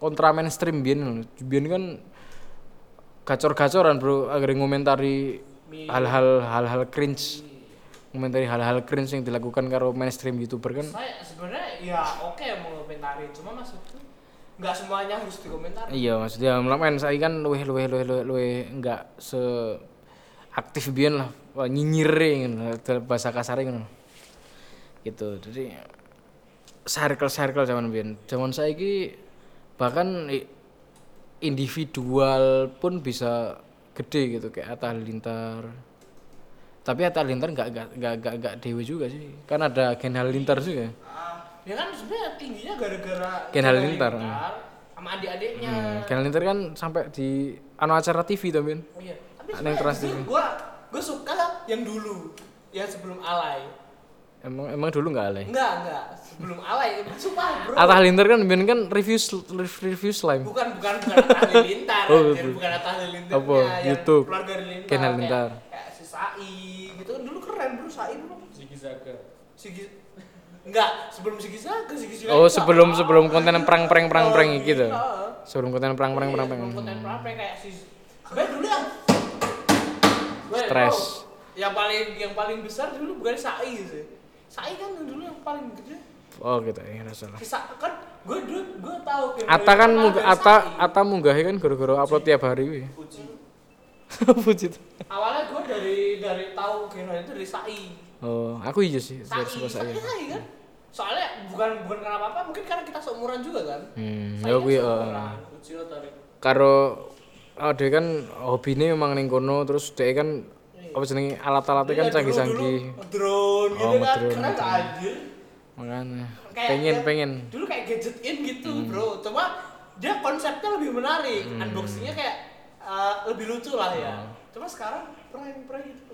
kontra mainstream biyen lho. Biyen kan gacor-gacoran bro agar ngomentari hal-hal hal-hal cringe ngomentari hal-hal cringe yang dilakukan karo mainstream youtuber kan saya sebenarnya ya oke mau komentari cuma maksudku nggak semuanya harus dikomentari iya maksudnya main saya kan luweh luweh luweh luweh luweh enggak se aktif biyen lah. Dalam bahasa ngono. Gitu. Jadi circle circle zaman biyen. Zaman saiki bahkan i- individual pun bisa gede gitu kayak Atta Halilintar. Tapi Atta nggak nggak nggak nggak nggak dewe juga sih. Kan ada Gen Halilintar juga ya kan sebenarnya tingginya gara-gara Ken Halilintar, sama adik-adiknya. Hmm, Gen Halilintar kan sampai di anu acara TV tuh Bin? Oh iya tapi Ada yang keras gua gua suka yang dulu yang sebelum alay. Emang emang dulu nggak alay? Enggak enggak sebelum alay. Sumpah bro. Atta Halilintar kan Bin kan review review slime. Bukan bukan bukan Atta Halilintar Oh, anjir, betul. bukan Atta Halilintar. Apa? yang YouTube. keluarga Halilintar. Ken Halilintar. kayak, kayak si Sai gitu. Kan dulu keren bro Sai bro. Ziggy Zaga. Sigi enggak sebelum Sigi Zaga Sigi Zaga oh sebelum sebelum konten perang perang perang perang Oh, gitu. iya. sebelum konten perang perang perang perang Iya, konten perang perang kayak si sebenarnya dulu yang Stres. yang paling yang paling besar dulu bukan Sai sih. Sai kan dulu yang paling gede oh gitu. Ya salah si Sa kan gue dulu gue tahu Ken Atta kan munggah Sai. Atta munggahnya kan gara-gara upload tiap hari wih Puji. puji. Tuh. awalnya gue dari dari tahu Ken Halilintar dari Sai oh aku iya sih dari suka saya kan? Soalnya bukan bukan karena apa apa mungkin karena kita seumuran juga kan? Hmm ya gue tarik. karo oh, dia kan hobinya memang ning kono terus dia kan apa jenenge alat-alatnya kan Iya, canggih-canggih. drone gitu Oh, kan ngedrone, keren ngedrone. anjir makanya Kayak- pengen kayak- pengen. dulu kayak gadget in gitu Hmm. bro. Cuma dia konsepnya lebih menarik unboxingnya kayak uh, lebih lucu lah ya. Hmm. cuma sekarang prank prank gitu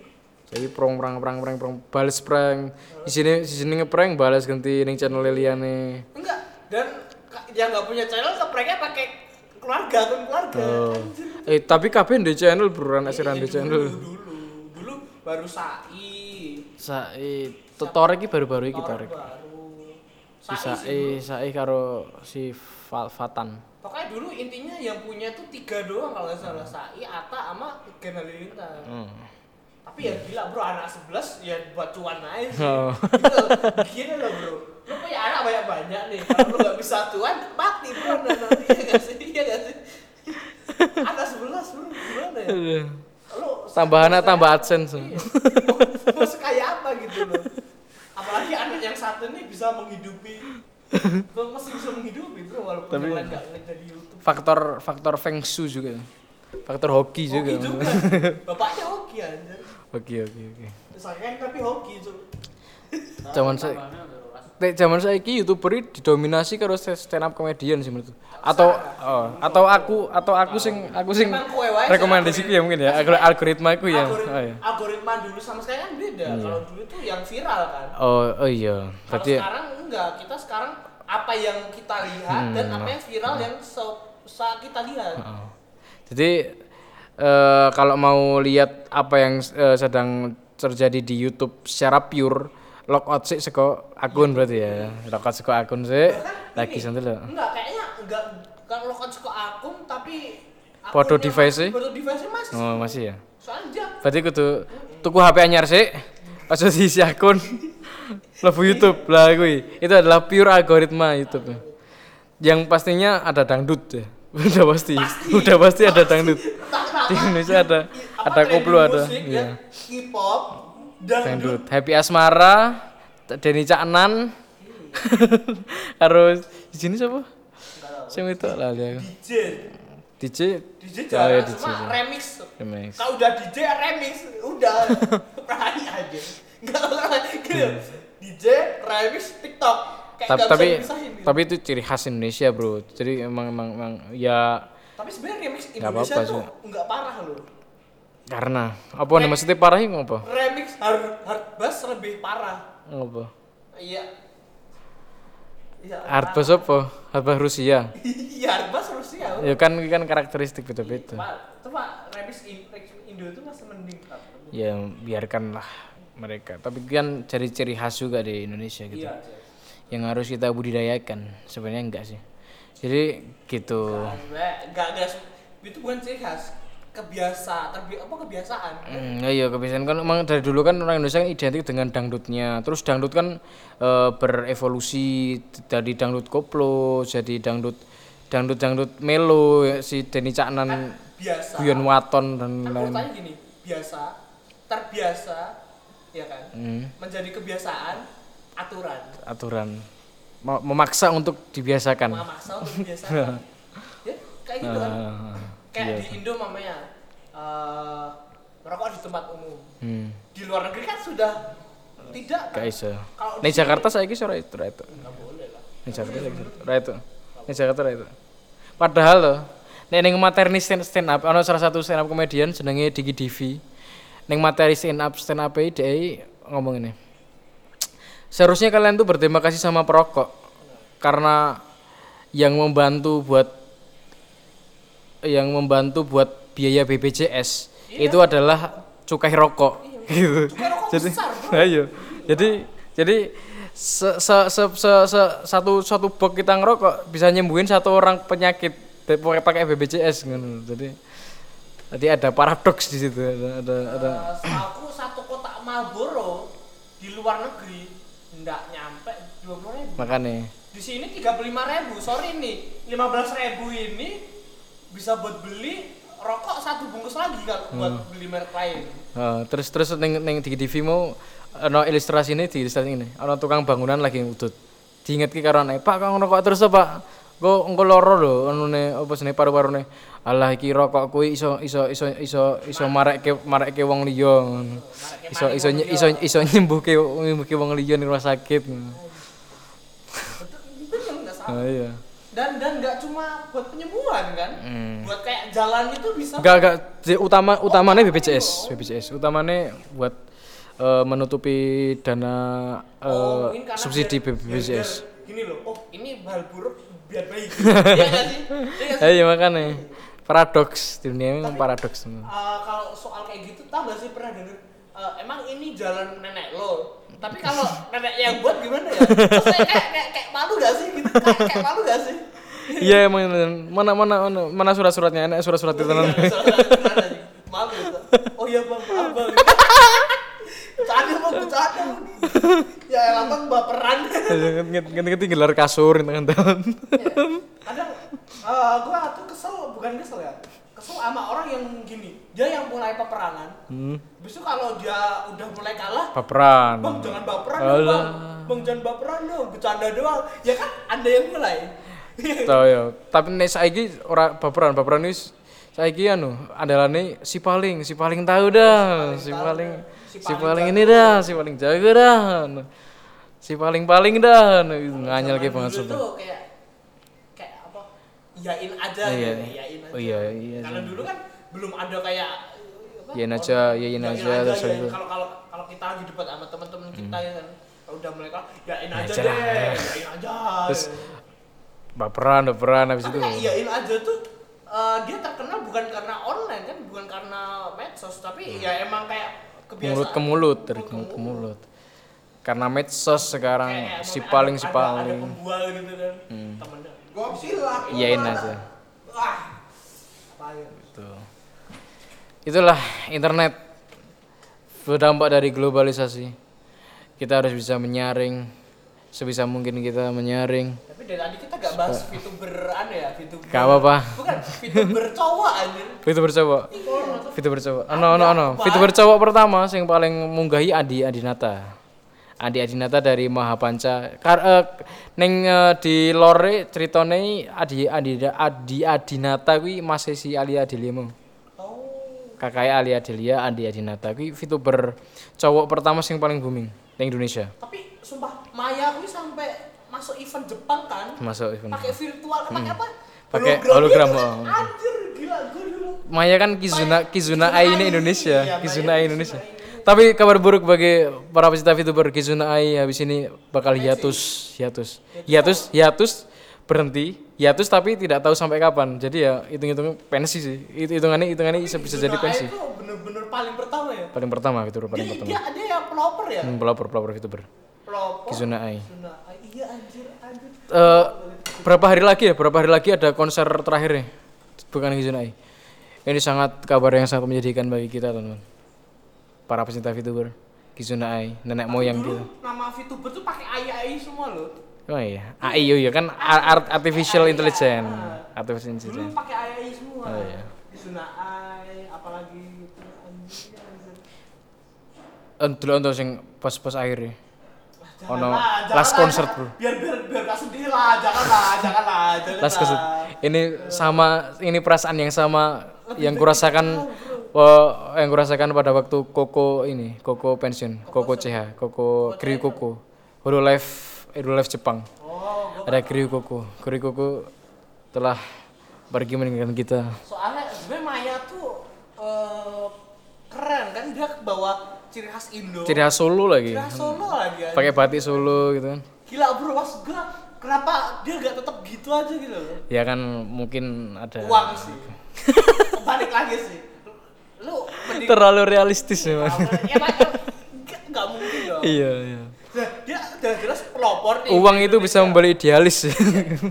jadi prong prang prang prang prang balas prank di sini di sini ngeprank balas ganti ning channel liane enggak dan yang nggak punya channel ke pranknya pakai keluarga akun keluarga. Oh. Eh tapi kabeh di channel bro anak di dulu, channel. dulu dulu baru sai. Sai tutorial iki baru-baru iki Torek. Baru. Si sai Sai karo si Fal- Fatan. Pokoknya dulu intinya yang punya tuh tiga doang kalau nggak salah. Sai, Ata, sama Ken Halilintar. Hmm. Tapi ya gila bro anak 11 ya buat cuan aja sih. Oh. Gitu. Gini loh bro. Lu punya anak banyak-banyak nih. Kalau lu gak bisa tuan mati bro nanti iya gak sih? Iya gak sih? Anak 11 bro gimana ya? Lu Tambahannya mau tambah AdSense. Iya. Mau, sekaya apa gitu loh. Apalagi anak yang satu nih bisa menghidupi Bang masih bisa menghidupi bro walaupun Tapi- yang lain gak dari YouTube. Faktor faktor feng shui juga. Faktor hoki juga. Hoki juga. Bapaknya hoki anjir. Oke oke oke. Saya kan tapi hoki. Zaman saya. Tek zaman saiki youtuber ini didominasi karo stand up comedian sih menurutku. Atau oh, atau aku atau aku sing aku sing rekomendasiku ya mungkin ya algor- algoritma aku ya. Algorit- Oh, iya. Algoritma dulu sama sekarang kan beda. Kalau dulu tuh yang viral kan. Oh, oh iya. Berarti sekarang enggak. Kita sekarang apa yang kita lihat Hmm, dan apa yang viral yang se- saat kita lihat. Oh. Jadi eh, kalau mau lihat apa yang eh, sedang terjadi di YouTube secara pure, logout sih seko akun berarti ya. Logout seko akun sih. Lagi santai loh. Enggak, kayaknya enggak kalau kan suka akun tapi Foto device-nya? mas- Foto device masih. Oh, masih ya. Soalnya Berarti kudu tuku HP anyar sih. Aja diisi akun. Lebu YouTube lah kuwi. Itu adalah pure algoritma YouTube. Yang pastinya ada dangdut ya. Udah pasti. Udah pasti ada dangdut. Di Indonesia ada apa, ada koplo ada. musik Iya. ya, K-pop, dangdut. Happy Asmara, Denny Caknan. Harus di sini siapa? Sing itu lah aku. DJ. DJ. DJ Oh, jarang, iya, DJ. cuma remix. Remix. Kalau udah DJ remix, udah berani aja. Enggak gitu. DJ remix TikTok. Kayak Tapi nggak tapi gitu. tapi itu ciri khas Indonesia, Bro. Jadi emang emang, emang ya Tapi sebenarnya remix Nggak Indonesia apa-apa tuh sih. enggak parah loh. karena apa nih maksudnya parahnya ngapa? Remix hard hard bass lebih parah. Ngapa? Iya. Iya. Hardbass apa? Hardbass Rusia. Iya, Hardbass Rusia. Ya kan kan karakteristik beda-beda. Itu Pak, remix in- remix Indo itu masih mending. Ya biarkanlah mereka. Tapi kan ciri-ciri khas juga di Indonesia gitu. Iya. iya. Yang harus kita budidayakan. Sebenarnya enggak sih. Jadi gitu. Enggak, enggak, enggak. Itu bukan ciri khas. Kebiasa, terbi apa kebiasaan? Hmm, ya iya kebiasaan kan emang dari dulu kan orang Indonesia kan identik dengan dangdutnya. Terus dangdut kan eh, berevolusi dari dangdut koplo jadi dangdut dangdut dangdut melo ya, si Denny Caknan, Biasa. Guyon Waton dan Kan lain. urutannya gini, biasa, terbiasa, ya kan? Hmm, Menjadi kebiasaan, aturan. aturan memaksa untuk dibiasakan. Memaksa untuk kebiasaan. ya, kayak gitu kan. Ah, Kayak iya. di Indo mamanya eh merokok di tempat umum. Hmm, Di luar negeri kan sudah tidak kan? gak iso. Kalau di Jakarta saya kira itu itu. Nggak boleh lah. Ning Jakarta ra itu. Ning Jakarta itu. Padahal loh, nek ning materi stand, stand up ana salah satu stand up komedian jenenge Diki Divi. Ning materi stand up stand up e dia ngomong ini. Seharusnya kalian tuh berterima kasih sama perokok karena yang membantu buat yang membantu buat biaya BPJS itu adalah cukai rokok gitu. Cukai rokok jadi besar, bro. ayo. Jadi jadi se, se, se, se- se- satu satu box kita ngerokok bisa nyembuhin satu orang penyakit pakai pakai BPJS gitu. Jadi Jadi ada paradoks di situ, ada ada, ada. Aku satu kotak Marlboro di luar negeri nggak nyampe dua puluh ribu. Makanya Di sini tiga puluh lima ribu. Sorry nih, lima belas ribu ini bisa buat beli rokok satu bungkus lagi kalau buat beli merek lain. Eh, terus terus neng neng di TV mau ono ilustrasi ini di ilustrasi ini ono tukang bangunan lagi ngudut diinget ki karo anake Pak kang rokok terus apa Engko engko loro lho anune apa sene paru-parune alah iki rokok kuwi iso iso iso iso iso marekke marekke wong liya ngono. iso iso iso iso nyembuhke nyembuhke wong liya ning rumah sakit nggak salah. Ah, iya Dan dan nggak cuma buat penyembuhan kan? Hmm. Buat kayak jalan itu bisa. Enggak Di- utama utamanya BPJS BPJS utamanya buat eh, menutupi dana eh, Oh, karena subsidi biar- BPJS biar- biar Gini loh, oh ini hal buruk biar baik. Iya sih? Iya sih? Iya makanya paradoks dunia ini memang paradoks semua. Eh, kalau soal kayak gitu tau gak sih pernah denger eh, emang ini jalan nenek lo? Tapi kalau nenek yang buat gimana ya? Maksudnya kayak, kayak, kayak malu gak sih gitu? Kayak, kayak malu gak sih? Iya emang mana mana mana, mana surat-suratnya? Enak surat-surat itu Iya, sih? malu gitu. oh iya bang maaf bang. Bercanda bang bercanda. Ya elah bang baperan. Ngerti gelar kasur di tangan tahun. kadang eh, gua tuh kesel bukan kesel ya kesel sama orang yang gini dia yang mulai peperangan Hmm. Besok kalau dia udah mulai kalah Baperan. Bang jangan baperan dong Alah. bang Bang jangan baperan dong, bercanda doang Ya kan anda yang mulai Tahu ya. Tapi nek saiki ora baperan, baperan wis saiki anu andalane si paling, si paling tahu dah, si paling. Si si paling paling ini dah, si paling jago dah. Si paling-paling dah, nganyel ke Zaman banget sumpah. kayak Kayak Iyain aja Iya. gitu, iyain aja Oh iya, iya Karena sih. dulu kan belum ada kayak Iyain aja, iyain aja, terus itu. Kalau kalau kalau kita lagi debat sama teman-teman kita ya kan kalau udah kalah, iyain aja aja deh, iyain aja Terus Baperan, baperan habis Tapi itu. iyain aja tuh eh, dia terkenal bukan karena online kan, bukan karena medsos, tapi ya emang kayak kebiasaan. mulut ke mulut dari mulut ke mulut karena medsos sekarang Kayak si paling ada- si ada- paling Hmm. Ada pembual gitu kan, temennya. Gua silah. iyain aja Wah. Apa ya? Gitu. itulah internet berdampak dari globalisasi kita harus bisa menyaring sebisa mungkin kita menyaring Tapi dari tadi kita gak bahas VTuber aneh ya, VTuber. Gak apa-apa. Bukan, VTuber cowok anjir. Fitur cowok Iya, Fitur cowok ano ano ano Fitur cowok pertama yang paling munggahi Adi Adinata Adi Adinata dari Mahapanca Kar eh, neng eh, di lore ceritane Adi Adi Adi Adinata kuwi masih si Ali Adilimo Oh. kakaknya Ali Adelia Adi Adinata kuwi VTuber cowok pertama yang paling booming di Indonesia Tapi sumpah Maya gue sampai masuk event Jepang kan. masuk event Pakai virtual, pakai apa? Hmm. Pakai hologram, gitu kan. oh. Anjir, gila gue dulu. Maya kan Kizuna Kizuna Ai ini Indonesia Iya, Kizuna Maya Ai Indonesia Kizuna. Tapi kabar buruk bagi para pecinta VTuber Kizuna Ai habis ini bakal hiatus, hiatus, hiatus, hiatus berhenti, hiatus tapi tidak tahu sampai kapan. Jadi ya hitung-hitung pensi sih. Itu hitungannya hitungannya bisa, bisa jadi pensi. itu bener-bener paling pertama ya. Paling pertama VTuber paling Dia, pertama. dia ada yang pelopor ya? Hmm, pelopor pelopor VTuber Pelopor. Kizuna Ai. Kizuna Ai. Iya anjir, anjir. Eh, berapa hari lagi ya? Berapa hari lagi ada konser terakhirnya? Bukan Kizuna Ai. Ini sangat kabar yang sangat menyedihkan bagi kita teman-teman. Para pecinta VTuber Kizuna Ai, nenek moyang Dulu kita. nama VTuber tuh pakai AI AI semua loh. Oh iya, AI oh iya kan ar- art artificial intelligence. Artificial Dulu intelligence. pakai AI AI semua. Oh, iya. Kizuna Ai, apalagi gitu. Anjir. Eh, dulu untuk sing pas-pas akhir ya. Jangan Ono lah, jangan last lah, concert, jangan. Bro. Biar biar biar gak sedih lah, janganlah, janganlah, jangan Last concert. Ini sama ini perasaan yang sama yang kurasakan oh, yang kurasakan pada waktu Koko ini, Koko pensiun, Koko CH, Koko Kriu Koko. Hololive Hololive Jepang. Oh, Ada Kriu Koko. Kriu Koko telah pergi meninggalkan kita. soalnya sebenarnya Maya tuh eh, keren kan dia bawa ciri khas Indo. Ciri khas Solo lagi. Ciri khas Solo lagi. Pakai batik Solo gitu kan. Gila bro, mas gua kenapa dia gak tetap gitu aja gitu loh? Ya kan mungkin ada Uang sih. Balik lagi sih. Lu mending terlalu realistis ya, Mas. ya Pak, gak, gak mungkin dong. Iya, iya. Dia jelas-jelas pelopor nih. Uang itu bisa membeli idealis.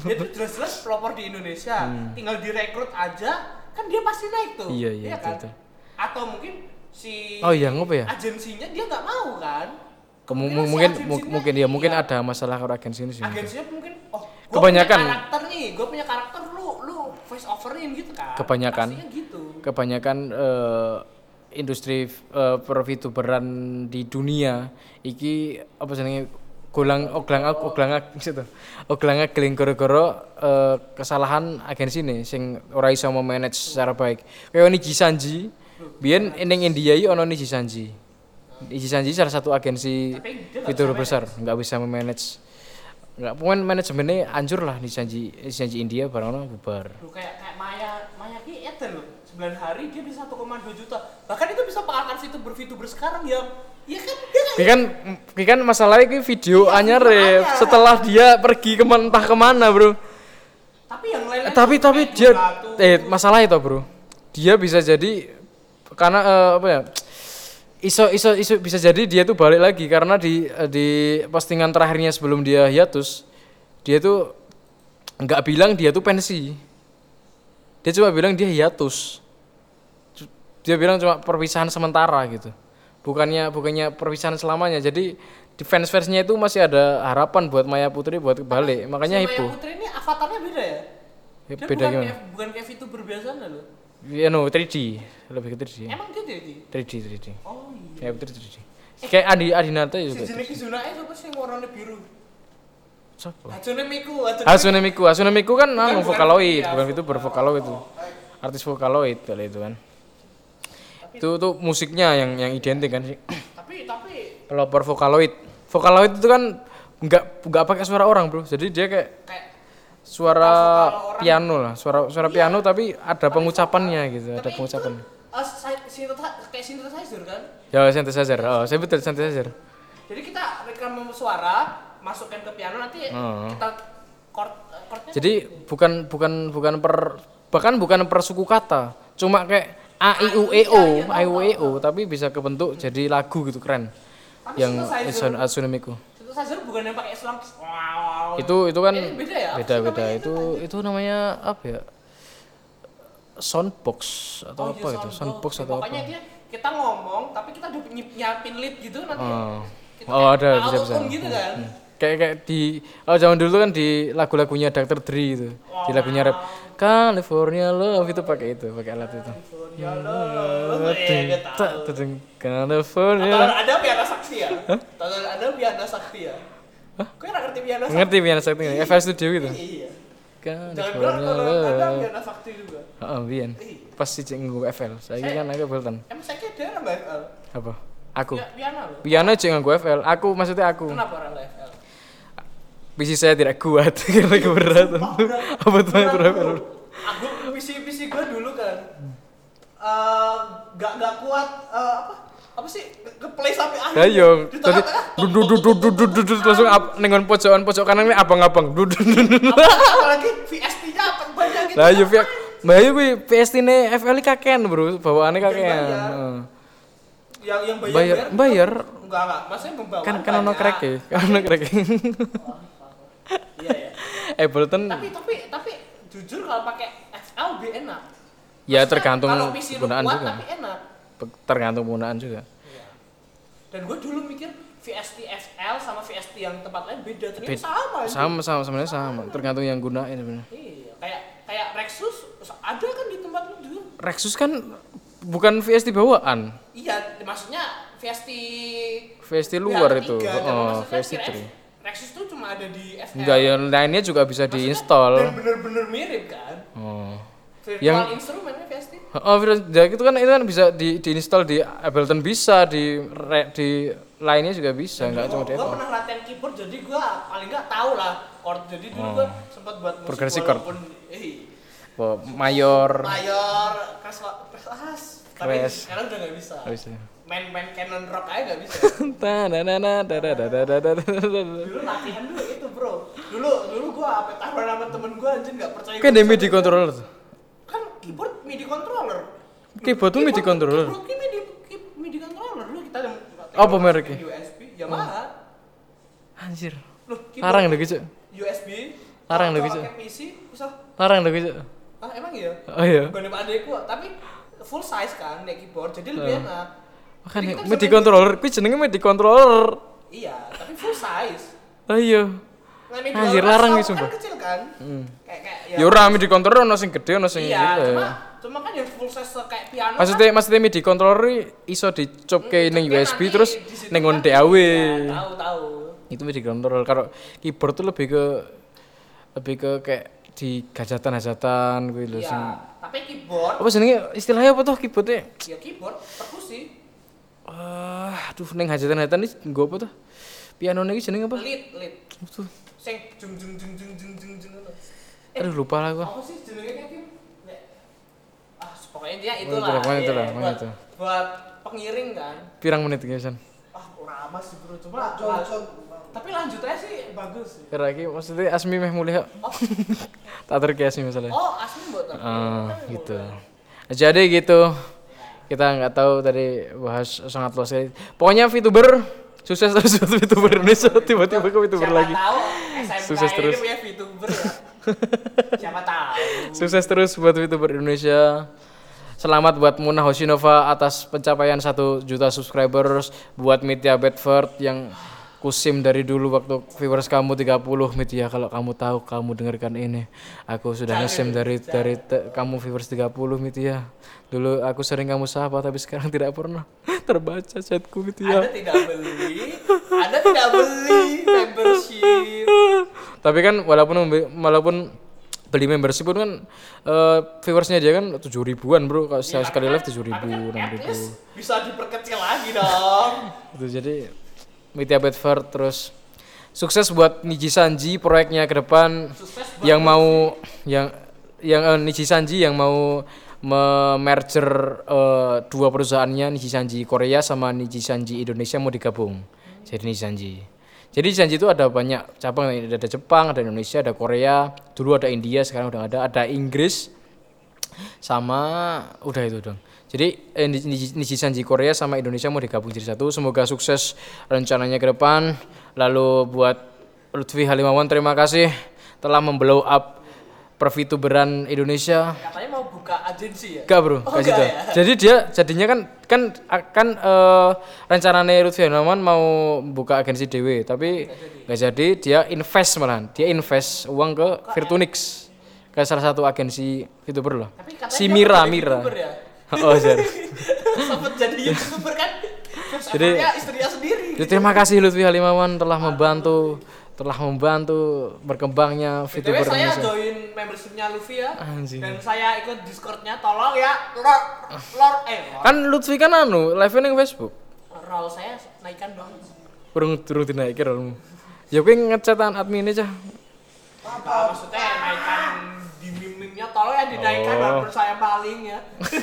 Dia tuh jelas-jelas pelopor di Indonesia. Tinggal direkrut aja, kan dia pasti naik tuh. Hmm. Iya, iya, kan? betul. Atau mungkin si Oh iya, ngapa ya? agensinya dia nggak mau kan? Kemu- si mungkin agensinya mu- mungkin ya mungkin iya. ada masalah kalau agensi ini sih. mungkin. agensinya mungkin oh gua Kebanyakan. punya karakter nih gue punya karakter lu lu voice overin gitu kan Kebanyakan. Pastinya gitu Kebanyakan eh, industri uh, perfituberan di dunia iki apa jenenge golang oglang oglang gitu. Oglang geling gara-gara eh, kesalahan agensi nih sing ora iso memanage secara baik. Kayak Niji Sanji, biyen ning India iki ono Niji Sanji. Niji Sanji salah satu agensi fitur besar, nggak bisa memanage nggak pokoknya manajemennya hancur lah di Sanji di Sanji India barang ono bubar. lu kayak kayak Maya Maya ki 9 hari dia bisa 1,2 juta bahkan itu bisa mengalahkan VTuber VTuber sekarang yang ya kan dia nggak- Ini kan, ini kan masalahnya ini video Iya, anyar ya. Setelah dia pergi ke entah ke mana bro. tapi yang lain Eh, tapi tapi dia, eh masalah itu bro. Dia bisa jadi karena eh, apa ya? Iso iso iso bisa jadi dia tuh balik lagi karena di eh, di postingan terakhirnya sebelum dia hiatus dia tuh nggak bilang dia tuh pensi. Dia cuma bilang dia hiatus. Dia bilang cuma perpisahan sementara gitu. Bukannya bukannya perpisahan selamanya. Jadi di fans fansnya itu masih ada harapan buat Maya Putri buat balik. Makanya si Maya. Putri ini avatarnya beda ya Ya, dia beda bukan gimana? kayak, bukan kayak VTuber biasanya loh Ya no 3D, lebih ke 3D. emang gitu ya Ki? 3D 3D. oh iya Ya betul 3D. Kayak Adi Adinata si juga. jenis Kizuna siapa sih warnanya biru Siapa? Hatsune Miku Hatsune Hatsune Miku, Hatsune Miku kan anu bukan- Vocaloid, iya, bukan itu bervokaloid itu. Artis Vocaloid kali itu kan. Itu tuh musiknya yang yang identik kan sih. tapi tapi Pelopor Vocaloid. Vocaloid itu kan nggak nggak pakai suara orang, Bro. Jadi dia kayak kayak suara vokal piano lah, suara suara piano tapi ada pengucapannya gitu, ada tapi pengucapan. itu uh, synthesizer- kayak synthesizer kan Ya synthesizer. Oh, saya betul synthesizer. jadi kita rekam suara masukkan ke piano nanti Oh. kita chord chordnya Jadi bukan bukan bukan per bahkan bukan per suku kata, cuma kayak a i u e o, a i u e o, tapi bisa kebentuk jadi lagu gitu keren. Tapi Yang synthesizer- Asun Atsune Miku. synthesizer bukan yang pakai selang wow Itu itu kan Ini beda ya? Apa beda Itu itu namanya apa ya? Soundbox atau Oh, apa iya, itu? soundbox. Soundbox Ya, atau pokoknya apa? dia kita ngomong tapi kita udah nyi- nyiapin lead gitu nanti Oh. kita Oh, kayak ada bisa bisa. gitu kan Kayak kayak di oh zaman dulu kan di lagu-lagunya Dr. Dre itu. Di lagunya rap California Love itu pakai itu, pakai alat itu. ya Allah ya gak tahu Tadeng, California. Ada piano sakti ya? Ada piano sakti ya? Kok nggak ngerti piano sakti? Ngerti piano sakti? FL Studio gitu. Iya. California kalau ada Love. piano sakti juga. Biyen. Iya. Pas si cek FL. Saiki kan aku Ableton. Emang saya kira nambah FL? Apa? Aku. Piano loh. Piano cek nganggo FL. Aku maksudnya aku. Kenapa orang FL? PC saya tidak kuat karena keberatan. Apa tuh yang bro. Aku PC PC gue dulu kan eh, nggak nggak kuat eh, apa apa sih ke play sampai akhir. Yo, Di tadi duduk duduk duduk duduk langsung up nengon pojokan pojok kanan ini abang-abang duduk apalagi VST-nya apa banyak gitu. Lah yo Mbak Ayu kuwi PST ne FL kakean, Bro. Kakean. bayar. Heeh. yang yang bayar Bayar bayar enggak enggak maksudnya membawa kan kan ono krek ya, kan ono krek. Iya ya Ableton tapi tapi tapi jujur kalau pakai FL lebih enak ya Maksudnya, tergantung penggunaan kuat, juga. tapi enak Tergantung penggunaan juga. Iya. dan gue dulu mikir VST FL sama VST yang tempat lain beda ternyata Bed- sama. Sama sama sebenarnya sama, tergantung yang gunain sebenarnya. iya kayak kayak Rexus ada kan di tempat lu dulu Rexus kan bukan VST bawaan, iya maksudnya VST VST luar Ya, itu. tiga, dan Oh, maksudnya VST si Rex- 3. Rexus tuh cuma ada di FL Enggak, yang lainnya juga bisa Maksudnya, diinstal. dan bener-bener mirip kan Oh. virtual Yang- instrumennya VST Oh, ya itu kan itu kan bisa di diinstal di Ableton bisa, di re- di lainnya juga bisa, enggak cuma di gue Apple. pernah latihan keyboard jadi gue paling nggak tahu lah chord jadi dulu Oh. gue sempat buat musik Progresi chord. eh, Oh, mayor. mayor keras keras tapi sekarang udah nggak bisa Bisa. Main main canon rock aja nggak bisa da-da-da-da-da-da-da. dulu latihan dulu itu bro dulu dulu gue apa taruhan sama temen gue anjir nggak percaya Kan dia MIDI controller tuh. kan keyboard MIDI controller Keyboard tuh MIDI controller. keyboard MIDI MIDI controller dulu kita Apa mereknya? USB Yamaha Anjir. Larang gitu. USB Larang deh gitu. PC bisa Larang ah emang iya Oh iya. sama adekku tapi full size kan naik keyboard jadi lebih enak Makanya MIDI controller, kuwi jenenge MIDI controller. iya tapi full size Oh iya. Nah, Anjir, larang kan nih, sumpah. kecil kan Hmm. kayak kayak Ya ora MIDI controller ono sing gede ono sing iya cuma ya. cuma kan yang full size kayak piano Maksudnya maksudnya MIDI controller iso dicopke kan, ning kan USB terus ning kan- DAW. Iya, tahu tahu Itu MIDI controller. Kalau keyboard tuh lebih ke lebih ke kayak di gajatan-gajatan kuwi lho iya sing tapi keyboard apa jenenge istilahnya apa tuh keyboardnya? ya keyboard perkusi Ah, aduh ning hajatan-hajatan ini nggo apa tuh? Piano iki jenenge apa? lead lead Tuh. sing jung jung jung jung jung jung jung ngono. Aduh lupa lah gua. apa sih jenenge kayak Nek. ah pokoknya dia Oh, itulah itulah, pokoknya iya, itulah, pokoknya itu. buat pengiring kan Pirang menit San? ah lama sih bro cuma la- tapi lanjut aja sih bagus sih Kira iki maksudnya Asmi meh mulih. kok. oh, Tak terki Asmi masalahnya. oh asli buat apa Ah, gitu. Jadi gitu. Kita nggak tahu tadi bahas sangat luas sekali. Pokoknya VTuber sukses terus buat VTuber Indonesia tiba-tiba ke VTuber siapa lagi. tahu SMK Sukses ini terus. punya VTuber ya siapa tahu Sukses terus buat VTuber Indonesia. Selamat buat Munah Hoshinova atas pencapaian 1 juta subscribers buat Media Bedford yang kusim dari dulu waktu viewers kamu 30 Media kalau kamu tahu kamu dengarkan ini. Aku sudah ngesim dari dari te- kamu viewers 30 Media dulu aku sering kamu sapa tapi sekarang tidak pernah. Terbaca chatku Media Anda tidak beli, Anda tidak beli membership. tapi kan walaupun walaupun beli membership pun kan eh, viewersnya dia kan tujuh ribuan bro. Kalau Ya, sekali live tujuh ribu enam ribu. Bisa diperkecil lagi dong. itu jadi Media Bedford terus sukses buat Niji Sanji proyeknya ke depan. Yang mau yang yang eh, Niji Sanji yang mau merger dua perusahaannya Niji Sanji Korea sama Niji Sanji Indonesia mau digabung. Jadi Niji Sanji. Jadi Niji Sanji itu ada banyak cabang ada Jepang ada Indonesia ada Korea dulu ada India sekarang udah ada. Ada Inggris sama udah itu dong. Jadi eh, Niji- Niji Niji Sanji Korea sama Indonesia mau digabung jadi satu. Semoga sukses rencananya ke depan. Lalu buat Lutfi Halimawan terima kasih telah memblow up perfituberan Indonesia. Katanya mau buka agensi ya? Enggak bro, Oh, gitu. enggak ya? Jadi dia jadinya kan kan kan eh, rencananya Lutfi Halimawan mau buka agensi dewe, tapi nggak jadi. Dia invest malahan, dia invest uang ke Virtunix, ke salah satu agensi VTuber. Tapi katanya Si Mira, Mira. Ya? Oh, sorry. Sempet jadi youtuber kan? Terus Jadi- istrinya sendiri. Jadi terima kasih Lutfi Halimawan telah membantu telah membantu berkembangnya BTW VTuber saya Indonesia. join membershipnya Luffy ya Anjing. Dan saya ikut discordnya Tolong ya Lord Lord Eh Lord Kan Lutfi kan anu, live ning Facebook. Roll saya naikkan dong Urung durung dinaikin rolmu. Ya kuwi ngecatan admin aja. Enggak, maksudnya naikkan tolong ya dinaikkan Oh. walaupun saya maling ya.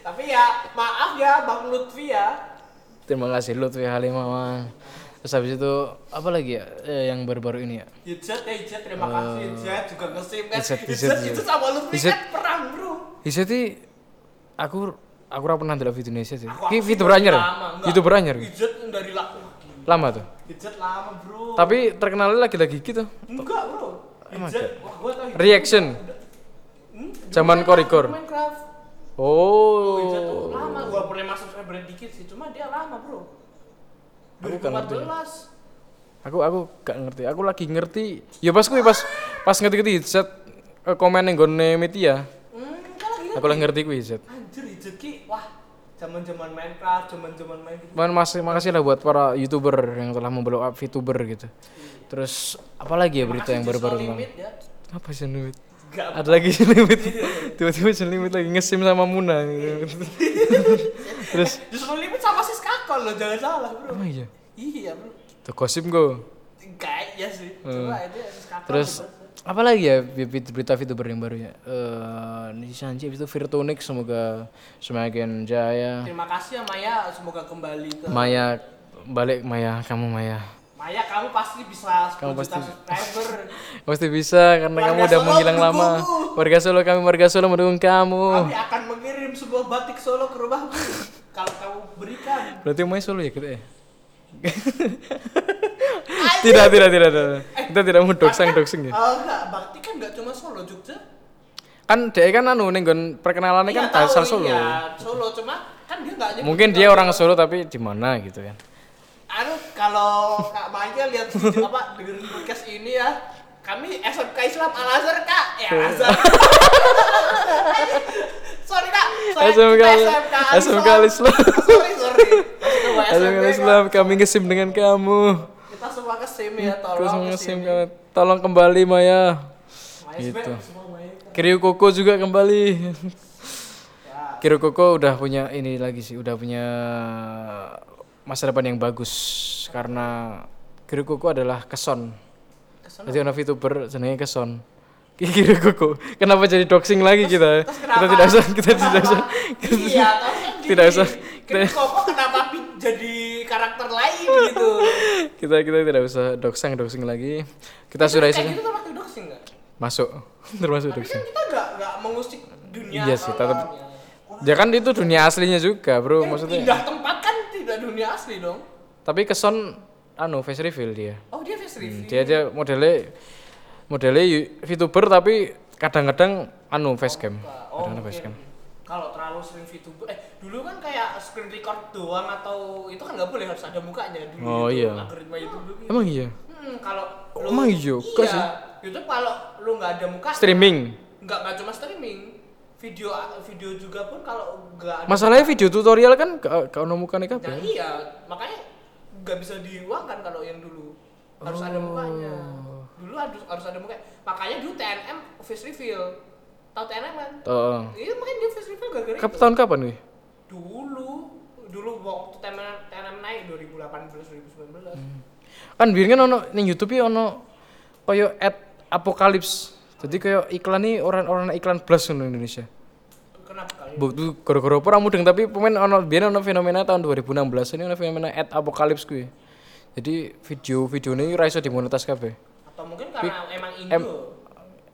Tapi ya maaf ya Bang Lutfi ya. Terima kasih Lutfi Halimawang. Terus habis itu apa lagi ya eh, yang baru-baru ini ya? Hijat ya Hijat terima kasih Hijat juga ngesim kan. Hijat, Hijat, Hijat, itu Hijat. sama Lutfi Hijat. kan perang bro. Hiseti aku aku ora pernah ndelok video Indonesia sih. Aku- Ki aku dari anyar. ya? VTuber anyar. Hijat dari lama. Lama tuh. Hijat lama bro. Tapi terkenalnya lagi-lagi gitu. enggak bro. Hijat, wah gua tau Hijat. Reaction. Zaman main Minecraft. Oh, tuh Oh. lama. Gua pernah masuk subscriber dikit sih, cuma dia lama bro. Aku gak ngerti. 2014. Aku aku gak ngerti. Aku lagi ngerti. Ya pas kuwi pas pas ngerti-ngerti headset eh, komen yang gone media. Hmm, kan lagi Aku lagi ngerti kuwi headset. Anjir Hijat ki, wah zaman-zaman Minecraft, zaman-zaman main gitu. Man, masih makasih lah buat para youtuber yang telah memblow up VTuber gitu. Terus apa lagi ya berita yang baru-baru tentang ya. apa sih limit? Gak Ada lagi sih limit. Tiba-tiba sih limit lagi ngesim sama Muna. gitu. Terus Justru limit sama si skakol loh, jangan salah bro. apa iya? Iya bro. Tuh gosip go. Kayaknya sih. Itu. Hmm. Terus apa lagi ya berita VTuber yang baru ya? Eh, ini Sanji itu Virtunik semoga semakin jaya. Terima kasih ya Maya, semoga kembali ke Maya balik Maya kamu Maya. Maya kamu pasti bisa 10 Kamu pasti- subscriber. Pasti bisa karena Warga kamu udah Solo menghilang lama. Warga Solo kami warga Solo mendukung kamu. Kami akan mengirim sebuah batik Solo ke rumahmu kalau kamu berikan. Berarti Maya Solo ya kita ya? tidak, tidak, tidak, tidak. Kita tidak mau doxing doxing ya. Oh enggak, bakti kan enggak cuma Solo, Jogja. Kan dia kan anu ning nggon perkenalannya kan Iya, tahu, asal Solo. Iya, Solo cuma kan dia enggak Mungkin dia orang Solo tapi di mana gitu kan. Anu kalau Kak Maya lihat apa dengerin podcast ini ya, kami SMK Islam Al Azhar Kak. Ya Al Azhar. sorry Kak, saya SMK kita Al- SMK Al Islam. sorry sorry. SMK, Assalamualaikum Kak. Islam, kami ngesim dengan kamu. Kita semua ke SIM ya, tolong ke ngesim sini. kamu. Tolong kembali Maya. Maya Gitu. semua. Kiryu Koko juga kembali. Ya. Kiryu Koko udah punya ini lagi sih, udah punya masa depan yang bagus karena Kiryu Koko adalah keson. Jadi ono VTuber jenenge keson. Kiryu Koko. Kenapa jadi doxing lagi kita? terus Kita kenapa? tidak usah, kita tidak usah. Iya, tapi kan Tidak usah. Kenapa kok kenapa jadi karakter lain gitu? kita kita tidak usah doxing doxing lagi. Kita sudah saja gitu termasuk doxing nggak? masuk termasuk Tapi doxing. kan kita nggak nggak mengusik dunia. Iya sih, tetap-. Ya kan itu dunia aslinya juga, Bro. Kan Maksudnya. pindah tempat tidak dunia asli dong. Tapi keson anu face reveal dia. Oh dia face Hmm, reveal. dia dia modelnya modelnya yu- VTuber tapi kadang-kadang anu facecam. Oh, Kadang-kadang mungkin. facecam. Kalau terlalu sering VTuber, eh dulu kan kayak screen record doang atau itu kan nggak boleh harus ada mukanya dulu. Oh, itu, iya. Algoritma YouTube dulu. gitu. Emang iya? Hmm, kalau Oh, lu- emang iya? Kok Iya. sih? YouTube kalau lu nggak ada muka. Streaming. Nggak cuma streaming. Video video juga pun kalau nggak ada. Masalahnya video tutorial kan gak ono mukane Nah iya, makanya nggak bisa diuangkan kalau yang dulu harus ada mukanya. Oh. Dulu harus harus ada mukanya. Makanya dulu TNM face reveal. Tahu TNM kan? Heeh. Iya makanya dia face reveal gara-gara Kap itu. tahun kapan nih? Dulu, dulu waktu TNM, TNM naik 2018 2019. Hmm. Kan biyen kan ono ning YouTube ya ono koyo ad apokalips. Jadi koyo iklan nih orang-orang iklan blas ngono Indonesia. Kenapa kali? Bu, gara-gara apa mudeng tapi pemain ono biyen ono fenomena tahun 2016 ini ono fenomena ad apokalips kuwi. Jadi video-video ini ora iso dimonetas kabeh. Atau mungkin karena emang Indo. em-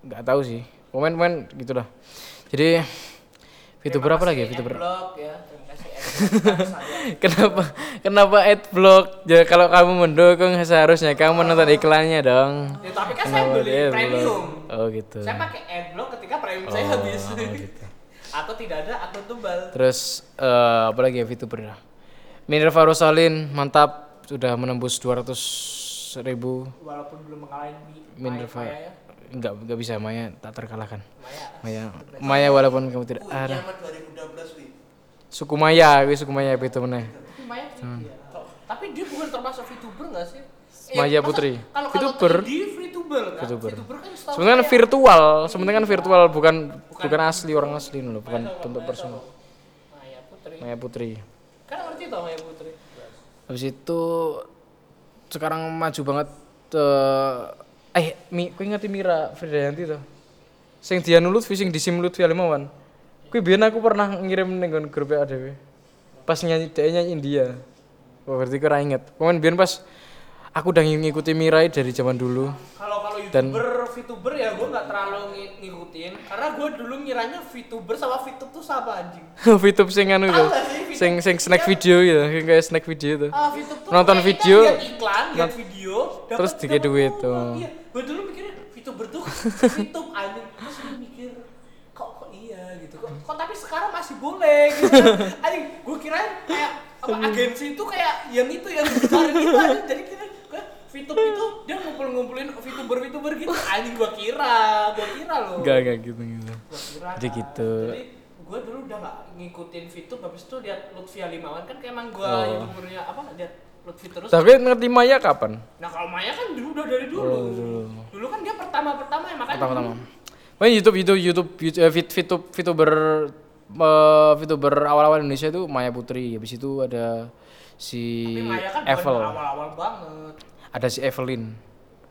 Enggak tahu sih. Pemain-pemain gitu lah. Jadi video berapa lagi ya? Video berapa? Ya. Saya. Kenapa kenapa adblock? Ya kalau kamu mendukung seharusnya kamu nonton iklannya dong. Ya, tapi kan saya Kenapa beli dia premium. Oh gitu. Saya pakai adblock ketika premium saya Oh, habis. gitu. Atau tidak ada atau tebal. Terus eh, apa lagi ya VTuber ya? Minerva Rosalin mantap sudah menembus 200 ribu Walaupun belum mengalami Mi- Minerva. Maya ya. Enggak enggak bisa Maya tak terkalahkan. Maya. Maya Maya walaupun kamu tidak ada. 2016 wi. Suku Maya, wis suku Maya itu meneh. Tapi Maya iya. Tapi dia bukan termasuk VTuber nggak sih? Hmm. Maya masa- Putri. Kalau VTuber. dia VTuber kan? VTuber. VTuber kan setahu Sebenarnya kan virtual, sebenarnya kan virtual bukan bukan asli orang asli loh, bukan bentuk personal. Maya Putri. Maya Putri. Kan ngerti tau Maya Putri. Habis itu sekarang maju banget eh eh Mi, kau ngerti Mira Fridayanti tuh? Sing dia nulut sing disim Lutfi Alimawan. Kuwi biyen aku pernah ngirim ning grup ADW. Pas nyanyi dia nyanyi India. Oh, berarti kira inget. Pokoknya biyen pas aku udah ngikuti Mirai dari zaman dulu. Kalau kalau Dan- youtuber, VTuber ya gue nggak terlalu ng- ngikutin karena gue dulu ngiranya VTuber sama VTube tuh sama anjing. VTube sing anu Tahu itu. nggak sih VTube? Sing sing snack video ya, yang kayak snack video itu. Ah, VTube tuh Nonton video, lihat iklan, lihat video, dapet- terus dapet duit, uang. oh. Iya, gue dulu mikirnya VTuber tuh VTube anjing. Terus gue mikir kok kok iya gitu kok, kok tapi sekarang masih boleh gitu anjing gue kirain kayak apa agensi itu kayak yang itu yang dicari gitu jadi kira kayak VTube itu dia ngumpul-ngumpulin VTuber VTuber gitu anjing gue kira gue kira loh Enggak enggak gitu gitu. Gua kira Jadi kan. gitu. Jadi gue dulu udah gak ngikutin VTube habis itu lihat Lutfi Alimawan kan kayak emang gue Oh. youtubernya apa lihat Lutfi terus. Tapi ngerti Maya kapan? Nah kalau Maya kan dulu udah dari dulu. Oh, dulu. Dulu kan dia pertama-pertama ya makanya. Pertama-tama. dulu- Oh, YouTube YouTube YouTube YouTube eh, VTuber eh, VTuber awal-awal Indonesia itu Maya Putri. Habis itu ada si Tapi Maya kan Evel. awal-awal banget. Ada si Evelyn.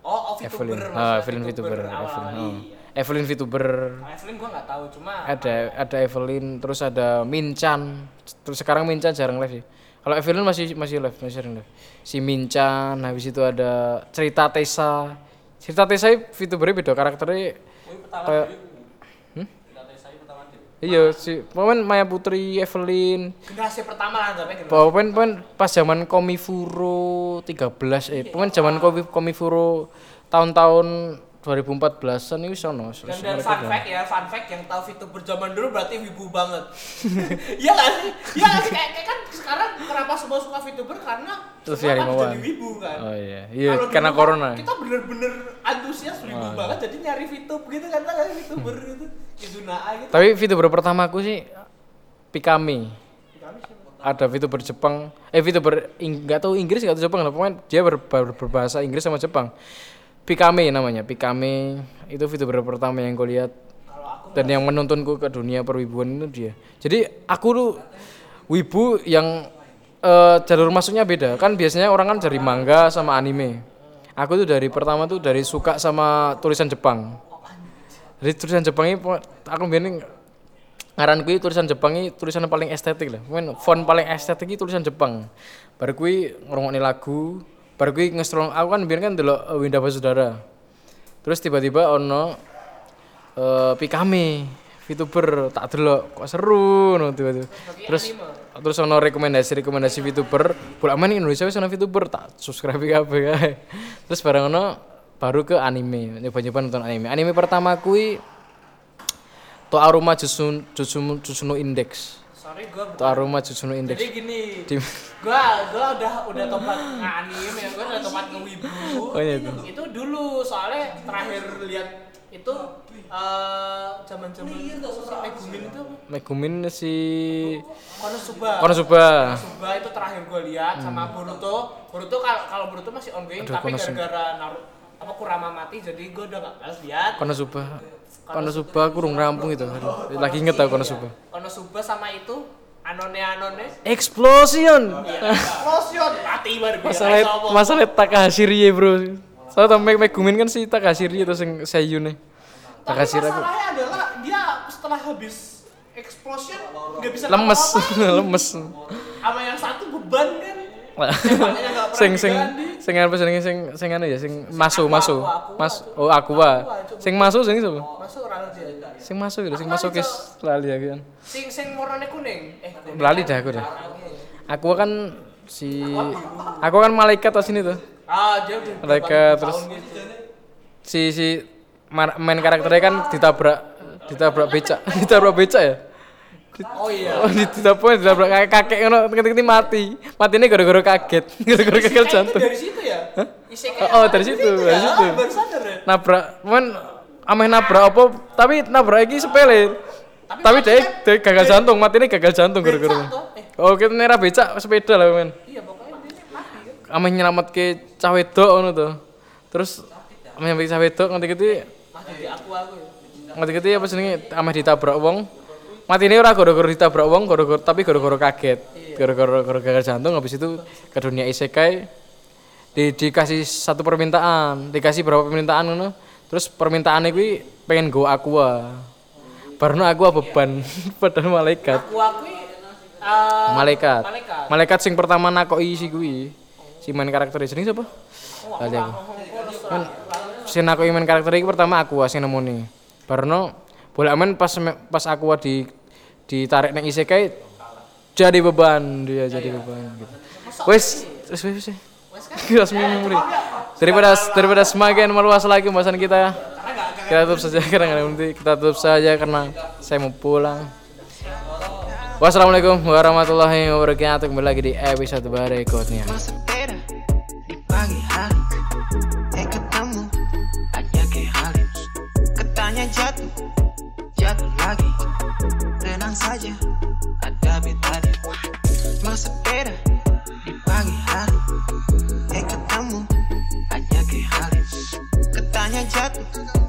Oh, oh VTuber Evelyn. Ah, Evelyn VTuber. Evelyn. oh. Evelyn VTuber. Nah, Evelyn gue nggak tahu cuma Ada ada Evelyn, terus ada Minchan. Terus sekarang Minchan jarang live sih. Kalau Evelyn masih masih live, masih sering live. Si Minchan, habis itu ada cerita Tessa. Cerita Tessa itu VTubernya beda karakternya kayak dhewe. Hmm? Kita tes saya pertama dhewe. Iya si pokoknya Maya Putri, Evelyn, generasi pertama lah generasi. pokoknya pokoknya pas zaman Komifuro 13 eh pokoknya zaman Komi- Komifuro tahun-tahun 2014-an itu sono. Dan, dan fun fact ya, fun fact yang tahu VTuber zaman dulu berarti wibu banget. Iya gak sih? Iya gak sih? Kayak, kayak kan sekarang kenapa semua suka VTuber karena Terus semua ya, kan jadi wibu kan. Oh iya. Iya karena kan corona. Kita bener-bener antusias wibu Oh, banget jadi nyari VTub gitu kan kan VTuber gitu. Izunaa gitu. Tapi VTuber pertama aku sih Pikami. Siapa? Ada VTuber Jepang, eh VTuber nggak tahu Inggris nggak tahu Jepang, lah. pokoknya dia ber- ber- berbahasa Inggris sama Jepang. Pikami namanya, Pikami itu VTuber pertama yang gue lihat dan yang menuntunku ke dunia perwibuan itu dia. Jadi aku tuh wibu yang eh, jalur masuknya beda. Kan biasanya orang kan dari manga sama anime. Aku tuh dari pertama tuh dari suka sama tulisan Jepang. Jadi tulisan Jepang ini aku biasanya ngaran kui tulisan Jepang ini tulisan paling estetik lah. Mungkin font paling estetik ini tulisan Jepang. Baru kui ngrungokne lagu, baru kui ngestrong aku kan biar kan delok eh, Winda Basudara. Terus tiba-tiba ono eh Pikami VTuber tak delok kok seru no tiba-tiba. Terus terus ono rekomendasi rekomendasi VTuber, bolak main Indonesia wis ono VTuber tak subscribe kabeh kae. Terus bareng ono baru ke anime, nyoba-nyoba nonton anime. Anime pertama kui To Aruma Jutsu Jutsu Jutsu no Index. Sorry gua To Aruma Jutsu no Index. jadi gini Di, gua gua udah udah tobat nganim ya gua udah tobat ngewibu. Oh, iya itu. itu dulu soalnya terakhir lihat itu eh zaman zaman Megumin itu Megumin si Konosuba. Konosuba. Konosuba itu terakhir gua lihat sama Boruto. Boruto kalau kalau Boruto masih ongoing Aduh, tapi gara-gara Naruto apa Kurama mati jadi gua udah gak harus lihat. Konosuba. Konosuba kurung rampung itu. Lagi inget tau Konosuba. Konosuba sama itu Anone Anone Explosion. iya Explosion mati biar Masalah masalah Takahashi Rie, Bro. Soalnya tau Meg Megumin kan si Takahashi Rie itu sing Seiyu nih. Tapi Takahashi Rie aku masalahnya adalah dia setelah habis explosion nggak bisa lemes, lemes. Sama yang satu beban kan. Sing sing sing apa sing sing sing anu ya sing masu masu. Aqua, Aqua. mas oh aqua sing masu sing sapa Masuk orang aja. sing masu gitu sing Aku lali, masukis lali aku kan Sing sing warnanya kuning. Eh, lali dah aku dah. Aku kan si aku kan malaikat tas ini tuh. Ah, dia udah Mereka berapa terus- gitu. si si main karakternya kan ditabrak ditabrak becak ditabrak becak ya Oh iya. oh ditabrak ditabrak kakek kakek ngono ketik mati matinya gara-gara kaget gara-gara gagal jantung dari situ ya? Isekai Oh, oh, dari situ, ya? dari situ. Ah, Baru sadar ya? nabrak men ameh nabrak apa tapi nabrak iki sepele tapi mati dia, kan? gagal jantung mati ini gagal jantung gara-gara? Eh, oh kita nera becak sepeda lah men iya pokoknya mati kan. ameh nyelamat ke cah wedok ngono tuh terus ameh nyelamat cah wedok ngerti gitu Mati aku aku ya. ngerti gitu apa ameh ditabrak wong mati ini ora gara-gara ditabrak wong gara-gara tapi gara-gara kaget gara-gara gara gagal jantung habis itu ke dunia isekai di, dikasih satu permintaan dikasih berapa permintaan ngono terus permintaannya gue pengen go aqua Barno aku beban padahal malaikat. aku aku uh, Malaikat. malaikat Malaikat sing pertama nakoki si kuwi. Si main karakter jeneng sapa? oh, Lali aku. Kan sing nakoki main karakter iki pertama aku sing nemoni. Barno bolak men pas pas aku di ditarik nang isekai jadi beban dia jadi beban gitu. Wes, wes wes wes. Wes memori. Daripada daripada semakin meluas lagi pembahasan kita, kita tutup saja karena nggak nanti kita tutup saja karena saya mau pulang. Wassalamualaikum warahmatullahi wabarakatuh. Kembali lagi di episode berikutnya. tenang saja Ada betanya Masa pera di pagi hari. Eh ketemu. Hanya ke hari Ketanya jatuh.